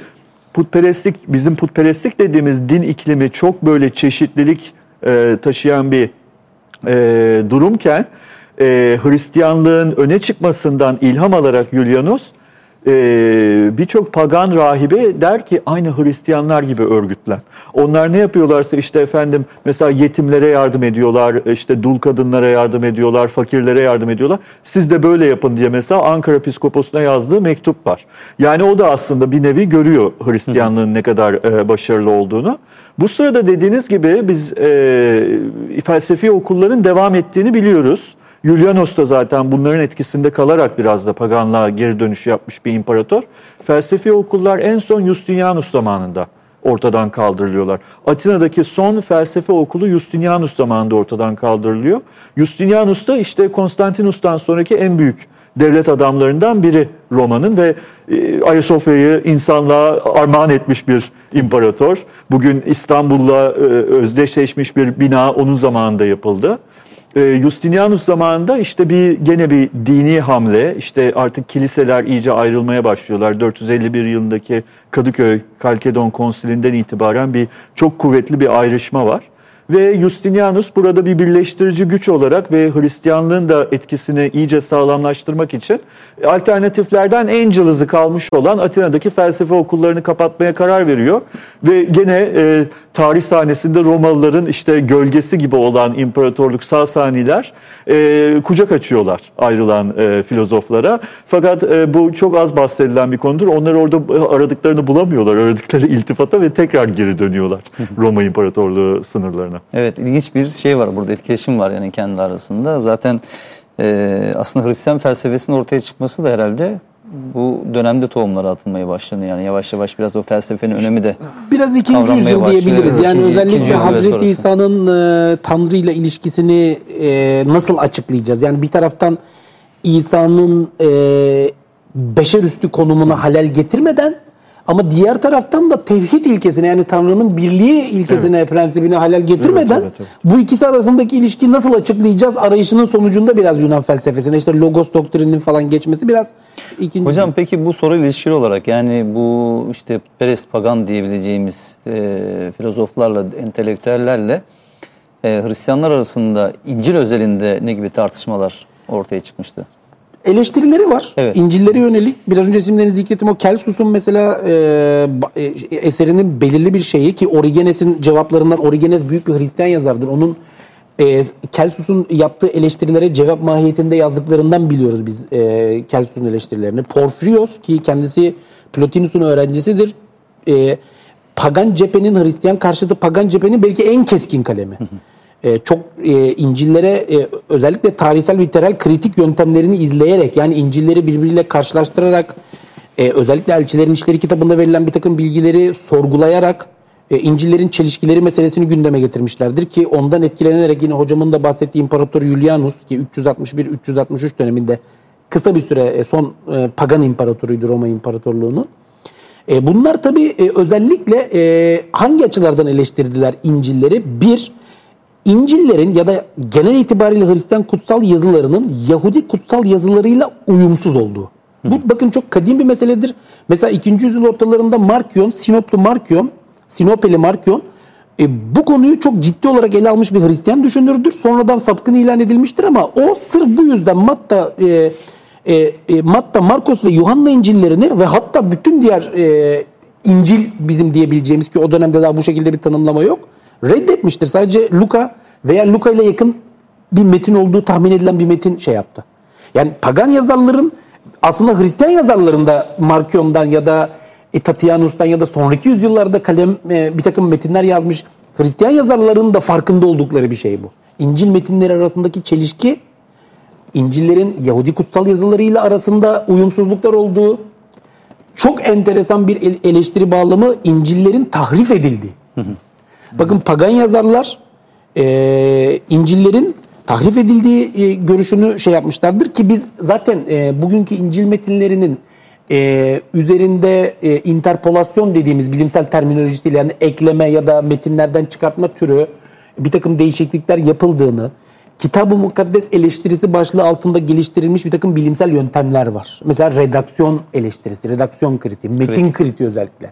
putperestlik bizim putperestlik dediğimiz din iklimi çok böyle çeşitlilik e, taşıyan bir e, durumken e, Hristiyanlığın öne çıkmasından ilham alarak Julianus e, birçok pagan rahibe der ki aynı Hristiyanlar gibi örgütlen. Onlar ne yapıyorlarsa işte efendim mesela yetimlere yardım ediyorlar, işte dul kadınlara yardım ediyorlar, fakirlere yardım ediyorlar. Siz de böyle yapın diye mesela Ankara Piskoposu'na yazdığı mektup var. Yani o da aslında bir nevi görüyor Hristiyanlığın ne kadar e, başarılı olduğunu. Bu sırada dediğiniz gibi biz e, felsefi okulların devam ettiğini biliyoruz. Julianos da zaten bunların etkisinde kalarak biraz da paganlığa geri dönüş yapmış bir imparator. Felsefi okullar en son Justinianus zamanında ortadan kaldırılıyorlar. Atina'daki son felsefe okulu Justinianus zamanında ortadan kaldırılıyor. Justinianus da işte Konstantinus'tan sonraki en büyük devlet adamlarından biri Roma'nın ve e, Ayasofya'yı insanlığa armağan etmiş bir imparator. Bugün İstanbul'la e, özdeşleşmiş bir bina onun zamanında yapıldı. E, Justinianus zamanında işte bir gene bir dini hamle. İşte artık kiliseler iyice ayrılmaya başlıyorlar. 451 yılındaki Kadıköy Kalkedon Konsilinden itibaren bir çok kuvvetli bir ayrışma var. Ve Justinianus burada bir birleştirici güç olarak ve Hristiyanlığın da etkisini iyice sağlamlaştırmak için alternatiflerden en cılızı kalmış olan Atina'daki felsefe okullarını kapatmaya karar veriyor. Ve gene e, tarih sahnesinde Romalıların işte gölgesi gibi olan imparatorluk Sasaniler e, kucak açıyorlar ayrılan e, filozoflara. Fakat e, bu çok az bahsedilen bir konudur. Onlar orada aradıklarını bulamıyorlar, aradıkları iltifata ve tekrar geri dönüyorlar Roma İmparatorluğu sınırlarına. Evet ilginç bir şey var burada etkileşim var yani kendi arasında. Zaten e, aslında Hristiyan felsefesinin ortaya çıkması da herhalde bu dönemde tohumları atılmaya başlanıyor. Yani yavaş yavaş biraz o felsefenin önemi de Biraz ikinci yüzyıl başlıyor. diyebiliriz. Evet, Yani ikinci- ikinci özellikle ve Hazreti. İsa'nın e, Tanrı ile ilişkisini e, nasıl açıklayacağız? Yani bir taraftan İsa'nın e, beşer üstü konumuna halel getirmeden ama diğer taraftan da tevhid ilkesine yani Tanrı'nın birliği ilkesine, prensibine halel getirmeden Evet, evet, bu ikisi arasındaki ilişkiyi nasıl açıklayacağız arayışının sonucunda biraz Yunan felsefesine işte logos doktrininin falan geçmesi biraz ikinci. Hocam peki bu soruyla ilişkili olarak yani bu işte perest pagan diyebileceğimiz e, filozoflarla, entelektüellerle e, Hristiyanlar arasında İncil özelinde ne gibi tartışmalar ortaya çıkmıştı? Eleştirileri var. Evet. İncil'lere yönelik. Biraz önce isimlerini zikrettim. O Kelsus'un mesela e, e, eserinin belirli bir şeyi ki Origenes'in cevaplarından Origenes büyük bir Hristiyan yazardır. Onun e, Kelsus'un yaptığı eleştirilere cevap mahiyetinde yazdıklarından biliyoruz biz e, Kelsus'un eleştirilerini. Porfirios ki kendisi Plotinus'un öğrencisidir. E, pagan cephenin Hristiyan karşıtı pagan cephenin belki en keskin kalemi. E, çok e, İncil'lere e, özellikle tarihsel literal kritik yöntemlerini izleyerek yani İncil'leri birbiriyle karşılaştırarak e, özellikle Elçilerin İşleri kitabında verilen bir takım bilgileri sorgulayarak e, İncil'lerin çelişkileri meselesini gündeme getirmişlerdir ki ondan etkilenerek yine hocamın da bahsettiği İmparator Julianus ki 361-363 döneminde kısa bir süre e, son e, pagan imparatoruydu Roma İmparatorluğu'nun. E, bunlar tabii e, özellikle e, hangi açılardan eleştirdiler İncil'leri? Bir, İncil'lerin ya da genel itibariyle Hristiyan kutsal yazılarının Yahudi kutsal yazılarıyla uyumsuz olduğu. Bu bakın çok kadim bir meseledir. Mesela 2. yüzyıl ortalarında Markion, Sinoplu Markion, Sinopeli Markion e, bu konuyu çok ciddi olarak ele almış bir Hristiyan düşünürdür. Sonradan sapkın ilan edilmiştir ama o sırf bu yüzden Matta, e, e, e, Matta, Markos ve Yuhanna İncil'lerini ve hatta bütün diğer e, İncil bizim diyebileceğimiz ki o dönemde daha bu şekilde bir tanımlama yok. Reddetmiştir. Sadece Luka veya Luka ile yakın bir metin olduğu tahmin edilen bir metin şey yaptı. Yani pagan yazarların aslında Hristiyan yazarlarında Markion'dan ya da Tatianus'tan ya da sonraki yüzyıllarda kalem e, bir takım metinler yazmış Hristiyan yazarların da farkında oldukları bir şey bu. İncil metinleri arasındaki çelişki İncil'lerin Yahudi kutsal yazılarıyla arasında uyumsuzluklar olduğu, çok enteresan bir el- eleştiri bağlamı İncil'lerin tahrif edildiği. Bakın pagan yazarlar e, İncil'lerin tahrif edildiği e, görüşünü şey yapmışlardır ki biz zaten e, bugünkü İncil metinlerinin e, üzerinde e, interpolasyon dediğimiz bilimsel terminolojisiyle yani ekleme ya da metinlerden çıkartma türü bir takım değişiklikler yapıldığını, Kitab-ı Mukaddes eleştirisi başlığı altında geliştirilmiş bir takım bilimsel yöntemler var. Mesela redaksiyon eleştirisi, redaksiyon kritiği, metin kritiği özellikle.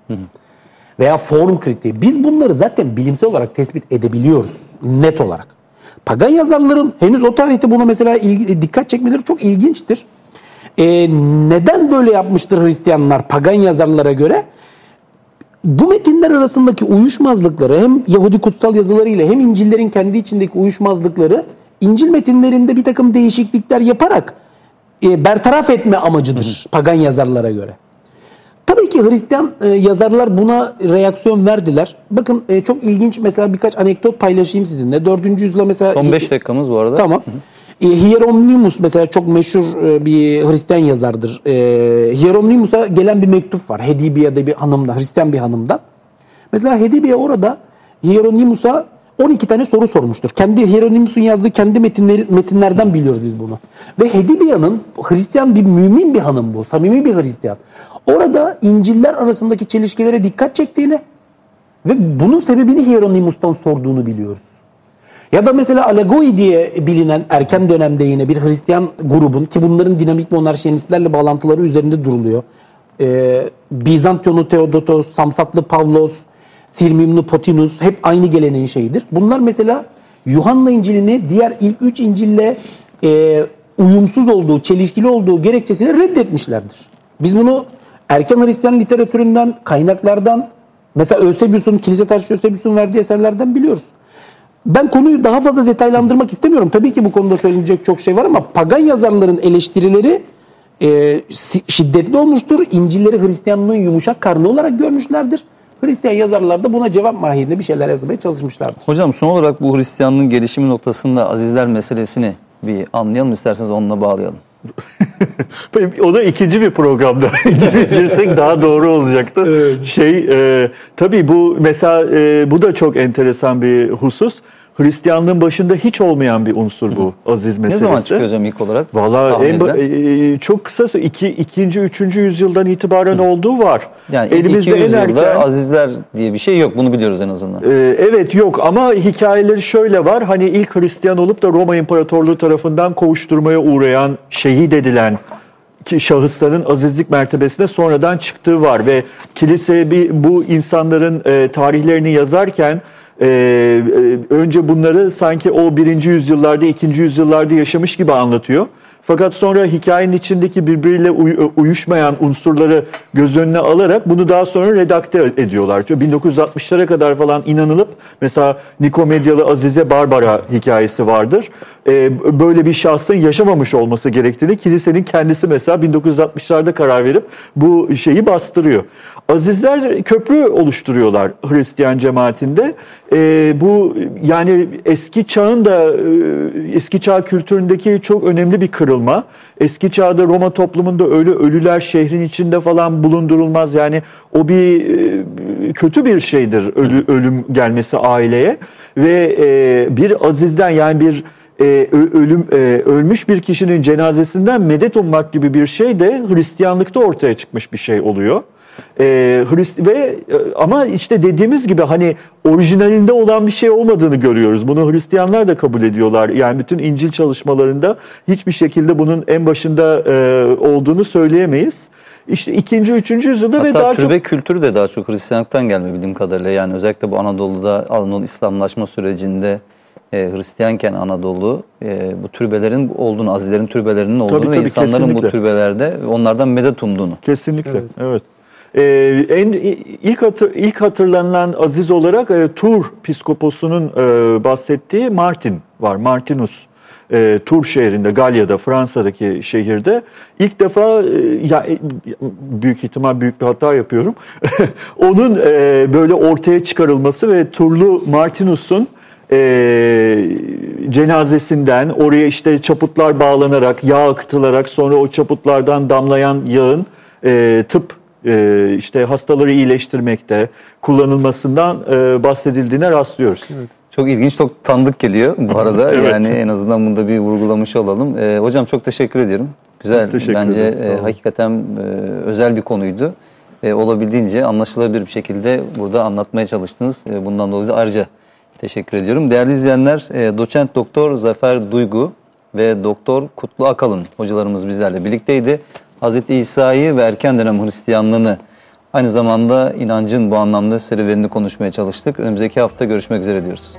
Veya form kritiği. Biz bunları zaten bilimsel olarak tespit edebiliyoruz net olarak. Pagan yazarların henüz o tarihte buna mesela ilgi- dikkat çekmeleri çok ilginçtir. Ee, neden böyle yapmıştır Hristiyanlar pagan yazarlara göre? Bu metinler arasındaki uyuşmazlıkları hem Yahudi kutsal yazılarıyla hem İncil'lerin kendi içindeki uyuşmazlıkları İncil metinlerinde bir takım değişiklikler yaparak e, bertaraf etme amacıdır pagan yazarlara göre. Tabii ki Hristiyan e, yazarlar buna reaksiyon verdiler. Bakın e, çok ilginç mesela birkaç anekdot paylaşayım sizinle. 4. yüzyıla mesela Son 5 dakikamız bu arada. Tamam. E, Hieronymus mesela çok meşhur e, bir Hristiyan yazardır. E, Hieronymus'a gelen bir mektup var. Hedibiye'de bir hanımdan, Hristiyan bir hanımdan. Mesela Hedibiye orada Hieronymus'a 12 tane soru sormuştur. Kendi Hieronymus'un yazdığı kendi metinleri, metinlerden biliyoruz biz bunu. Ve Hedibiye'nin Hristiyan bir mümin bir hanım bu. Samimi bir Hristiyan. Orada İncil'ler arasındaki çelişkilere dikkat çektiğini ve bunun sebebini Hieronymus'tan sorduğunu biliyoruz. Ya da mesela Alagoi diye bilinen erken dönemde yine bir Hristiyan grubun ki bunların dinamik monarşenistlerle bağlantıları üzerinde duruluyor. Ee, Bizantyonlu Theodotos, Samsatlı Pavlos, Sirmiumlu Potinus hep aynı geleneğin şeyidir. Bunlar mesela Yuhanna İncil'ini diğer ilk üç İncil'le e, uyumsuz olduğu, çelişkili olduğu gerekçesiyle reddetmişlerdir. Biz bunu erken Hristiyan literatüründen, kaynaklardan, mesela Eusebius'un, kilise tarihçi Eusebius'un verdiği eserlerden biliyoruz. Ben konuyu daha fazla detaylandırmak istemiyorum. Tabii ki bu konuda söylenecek çok şey var ama pagan yazarların eleştirileri e, şiddetli olmuştur. İncilleri Hristiyanlığın yumuşak karnı olarak görmüşlerdir. Hristiyan yazarlar da buna cevap mahiyetinde bir şeyler yazmaya çalışmışlardır. Hocam son olarak bu Hristiyanlığın gelişimi noktasında azizler meselesini bir anlayalım isterseniz onunla bağlayalım. O da ikinci bir programda girsek daha doğru olacaktı. Evet. Şey e, tabii bu mesela e, bu da çok enteresan bir husus. Hristiyanlığın başında hiç olmayan bir unsur bu aziz meselesi. Ne zaman çıkıyor hocam ilk olarak? Valla e, e, çok kısa iki, ikinci, üçüncü yüzyıldan itibaren Hı. olduğu var. Yani Elimizde en erken azizler diye bir şey yok. Bunu biliyoruz en azından. E, evet yok ama hikayeleri şöyle var. Hani ilk Hristiyan olup da Roma İmparatorluğu tarafından kovuşturmaya uğrayan, şehit edilen ki şahısların azizlik mertebesine sonradan çıktığı var ve kilise bir bu insanların e, tarihlerini yazarken e, önce bunları sanki o birinci yüzyıllarda, ikinci yüzyıllarda yaşamış gibi anlatıyor. Fakat sonra hikayenin içindeki birbiriyle uy- uyuşmayan unsurları göz önüne alarak bunu daha sonra redakte ediyorlar. 1960'lara kadar falan inanılıp mesela Nikomedyalı Azize Barbara hikayesi vardır. Ee, böyle bir şahsın yaşamamış olması gerektiğini kilisenin kendisi mesela 1960'larda karar verip bu şeyi bastırıyor. Azizler köprü oluşturuyorlar Hristiyan cemaatinde. E, bu yani eski çağın da e, eski çağ kültüründeki çok önemli bir kırılma. Eski çağda Roma toplumunda öyle ölüler şehrin içinde falan bulundurulmaz. Yani o bir e, kötü bir şeydir ölü, ölüm gelmesi aileye ve e, bir azizden yani bir e, ölüm e, ölmüş bir kişinin cenazesinden medet ummak gibi bir şey de Hristiyanlıkta ortaya çıkmış bir şey oluyor. E, Hrist ve e, ama işte dediğimiz gibi hani orijinalinde olan bir şey olmadığını görüyoruz. Bunu Hristiyanlar da kabul ediyorlar. Yani bütün İncil çalışmalarında hiçbir şekilde bunun en başında e, olduğunu söyleyemeyiz. İşte ikinci, üçüncü yüzyılda Hatta ve daha türbe çok... kültürü de daha çok Hristiyanlıktan gelme bildiğim kadarıyla. Yani özellikle bu Anadolu'da Anadolu İslamlaşma sürecinde e, Hristiyanken Anadolu e, bu türbelerin olduğunu, azizlerin türbelerinin olduğunu tabii, tabii, ve insanların kesinlikle. bu türbelerde onlardan medet umduğunu. Kesinlikle, evet. evet. Ee, en ilk hatır, ilk hatırlanan aziz olarak e, Tur piskoposunun e, bahsettiği Martin var. Martinus e, Tur şehrinde, Galya'da, Fransa'daki şehirde ilk defa e, ya e, büyük ihtimal büyük bir hata yapıyorum. Onun e, böyle ortaya çıkarılması ve Turlu Martinus'un e, cenazesinden oraya işte çaputlar bağlanarak, yağ akıtılarak sonra o çaputlardan damlayan yağın e, tıp e, işte hastaları iyileştirmekte kullanılmasından e, bahsedildiğine rastlıyoruz. Evet. Çok ilginç, çok tanıdık geliyor bu arada. evet. Yani en azından bunu da bir vurgulamış olalım. E, hocam çok teşekkür ediyorum. Güzel, bence e, hakikaten e, özel bir konuydu. E, olabildiğince anlaşılabilir bir şekilde burada anlatmaya çalıştınız. E, bundan dolayı da ayrıca teşekkür ediyorum. Değerli izleyenler, e, doçent doktor Zafer Duygu ve doktor Kutlu Akalın hocalarımız bizlerle birlikteydi. Hz. İsa'yı ve erken dönem Hristiyanlığını aynı zamanda inancın bu anlamda serüvenini konuşmaya çalıştık. Önümüzdeki hafta görüşmek üzere diyoruz.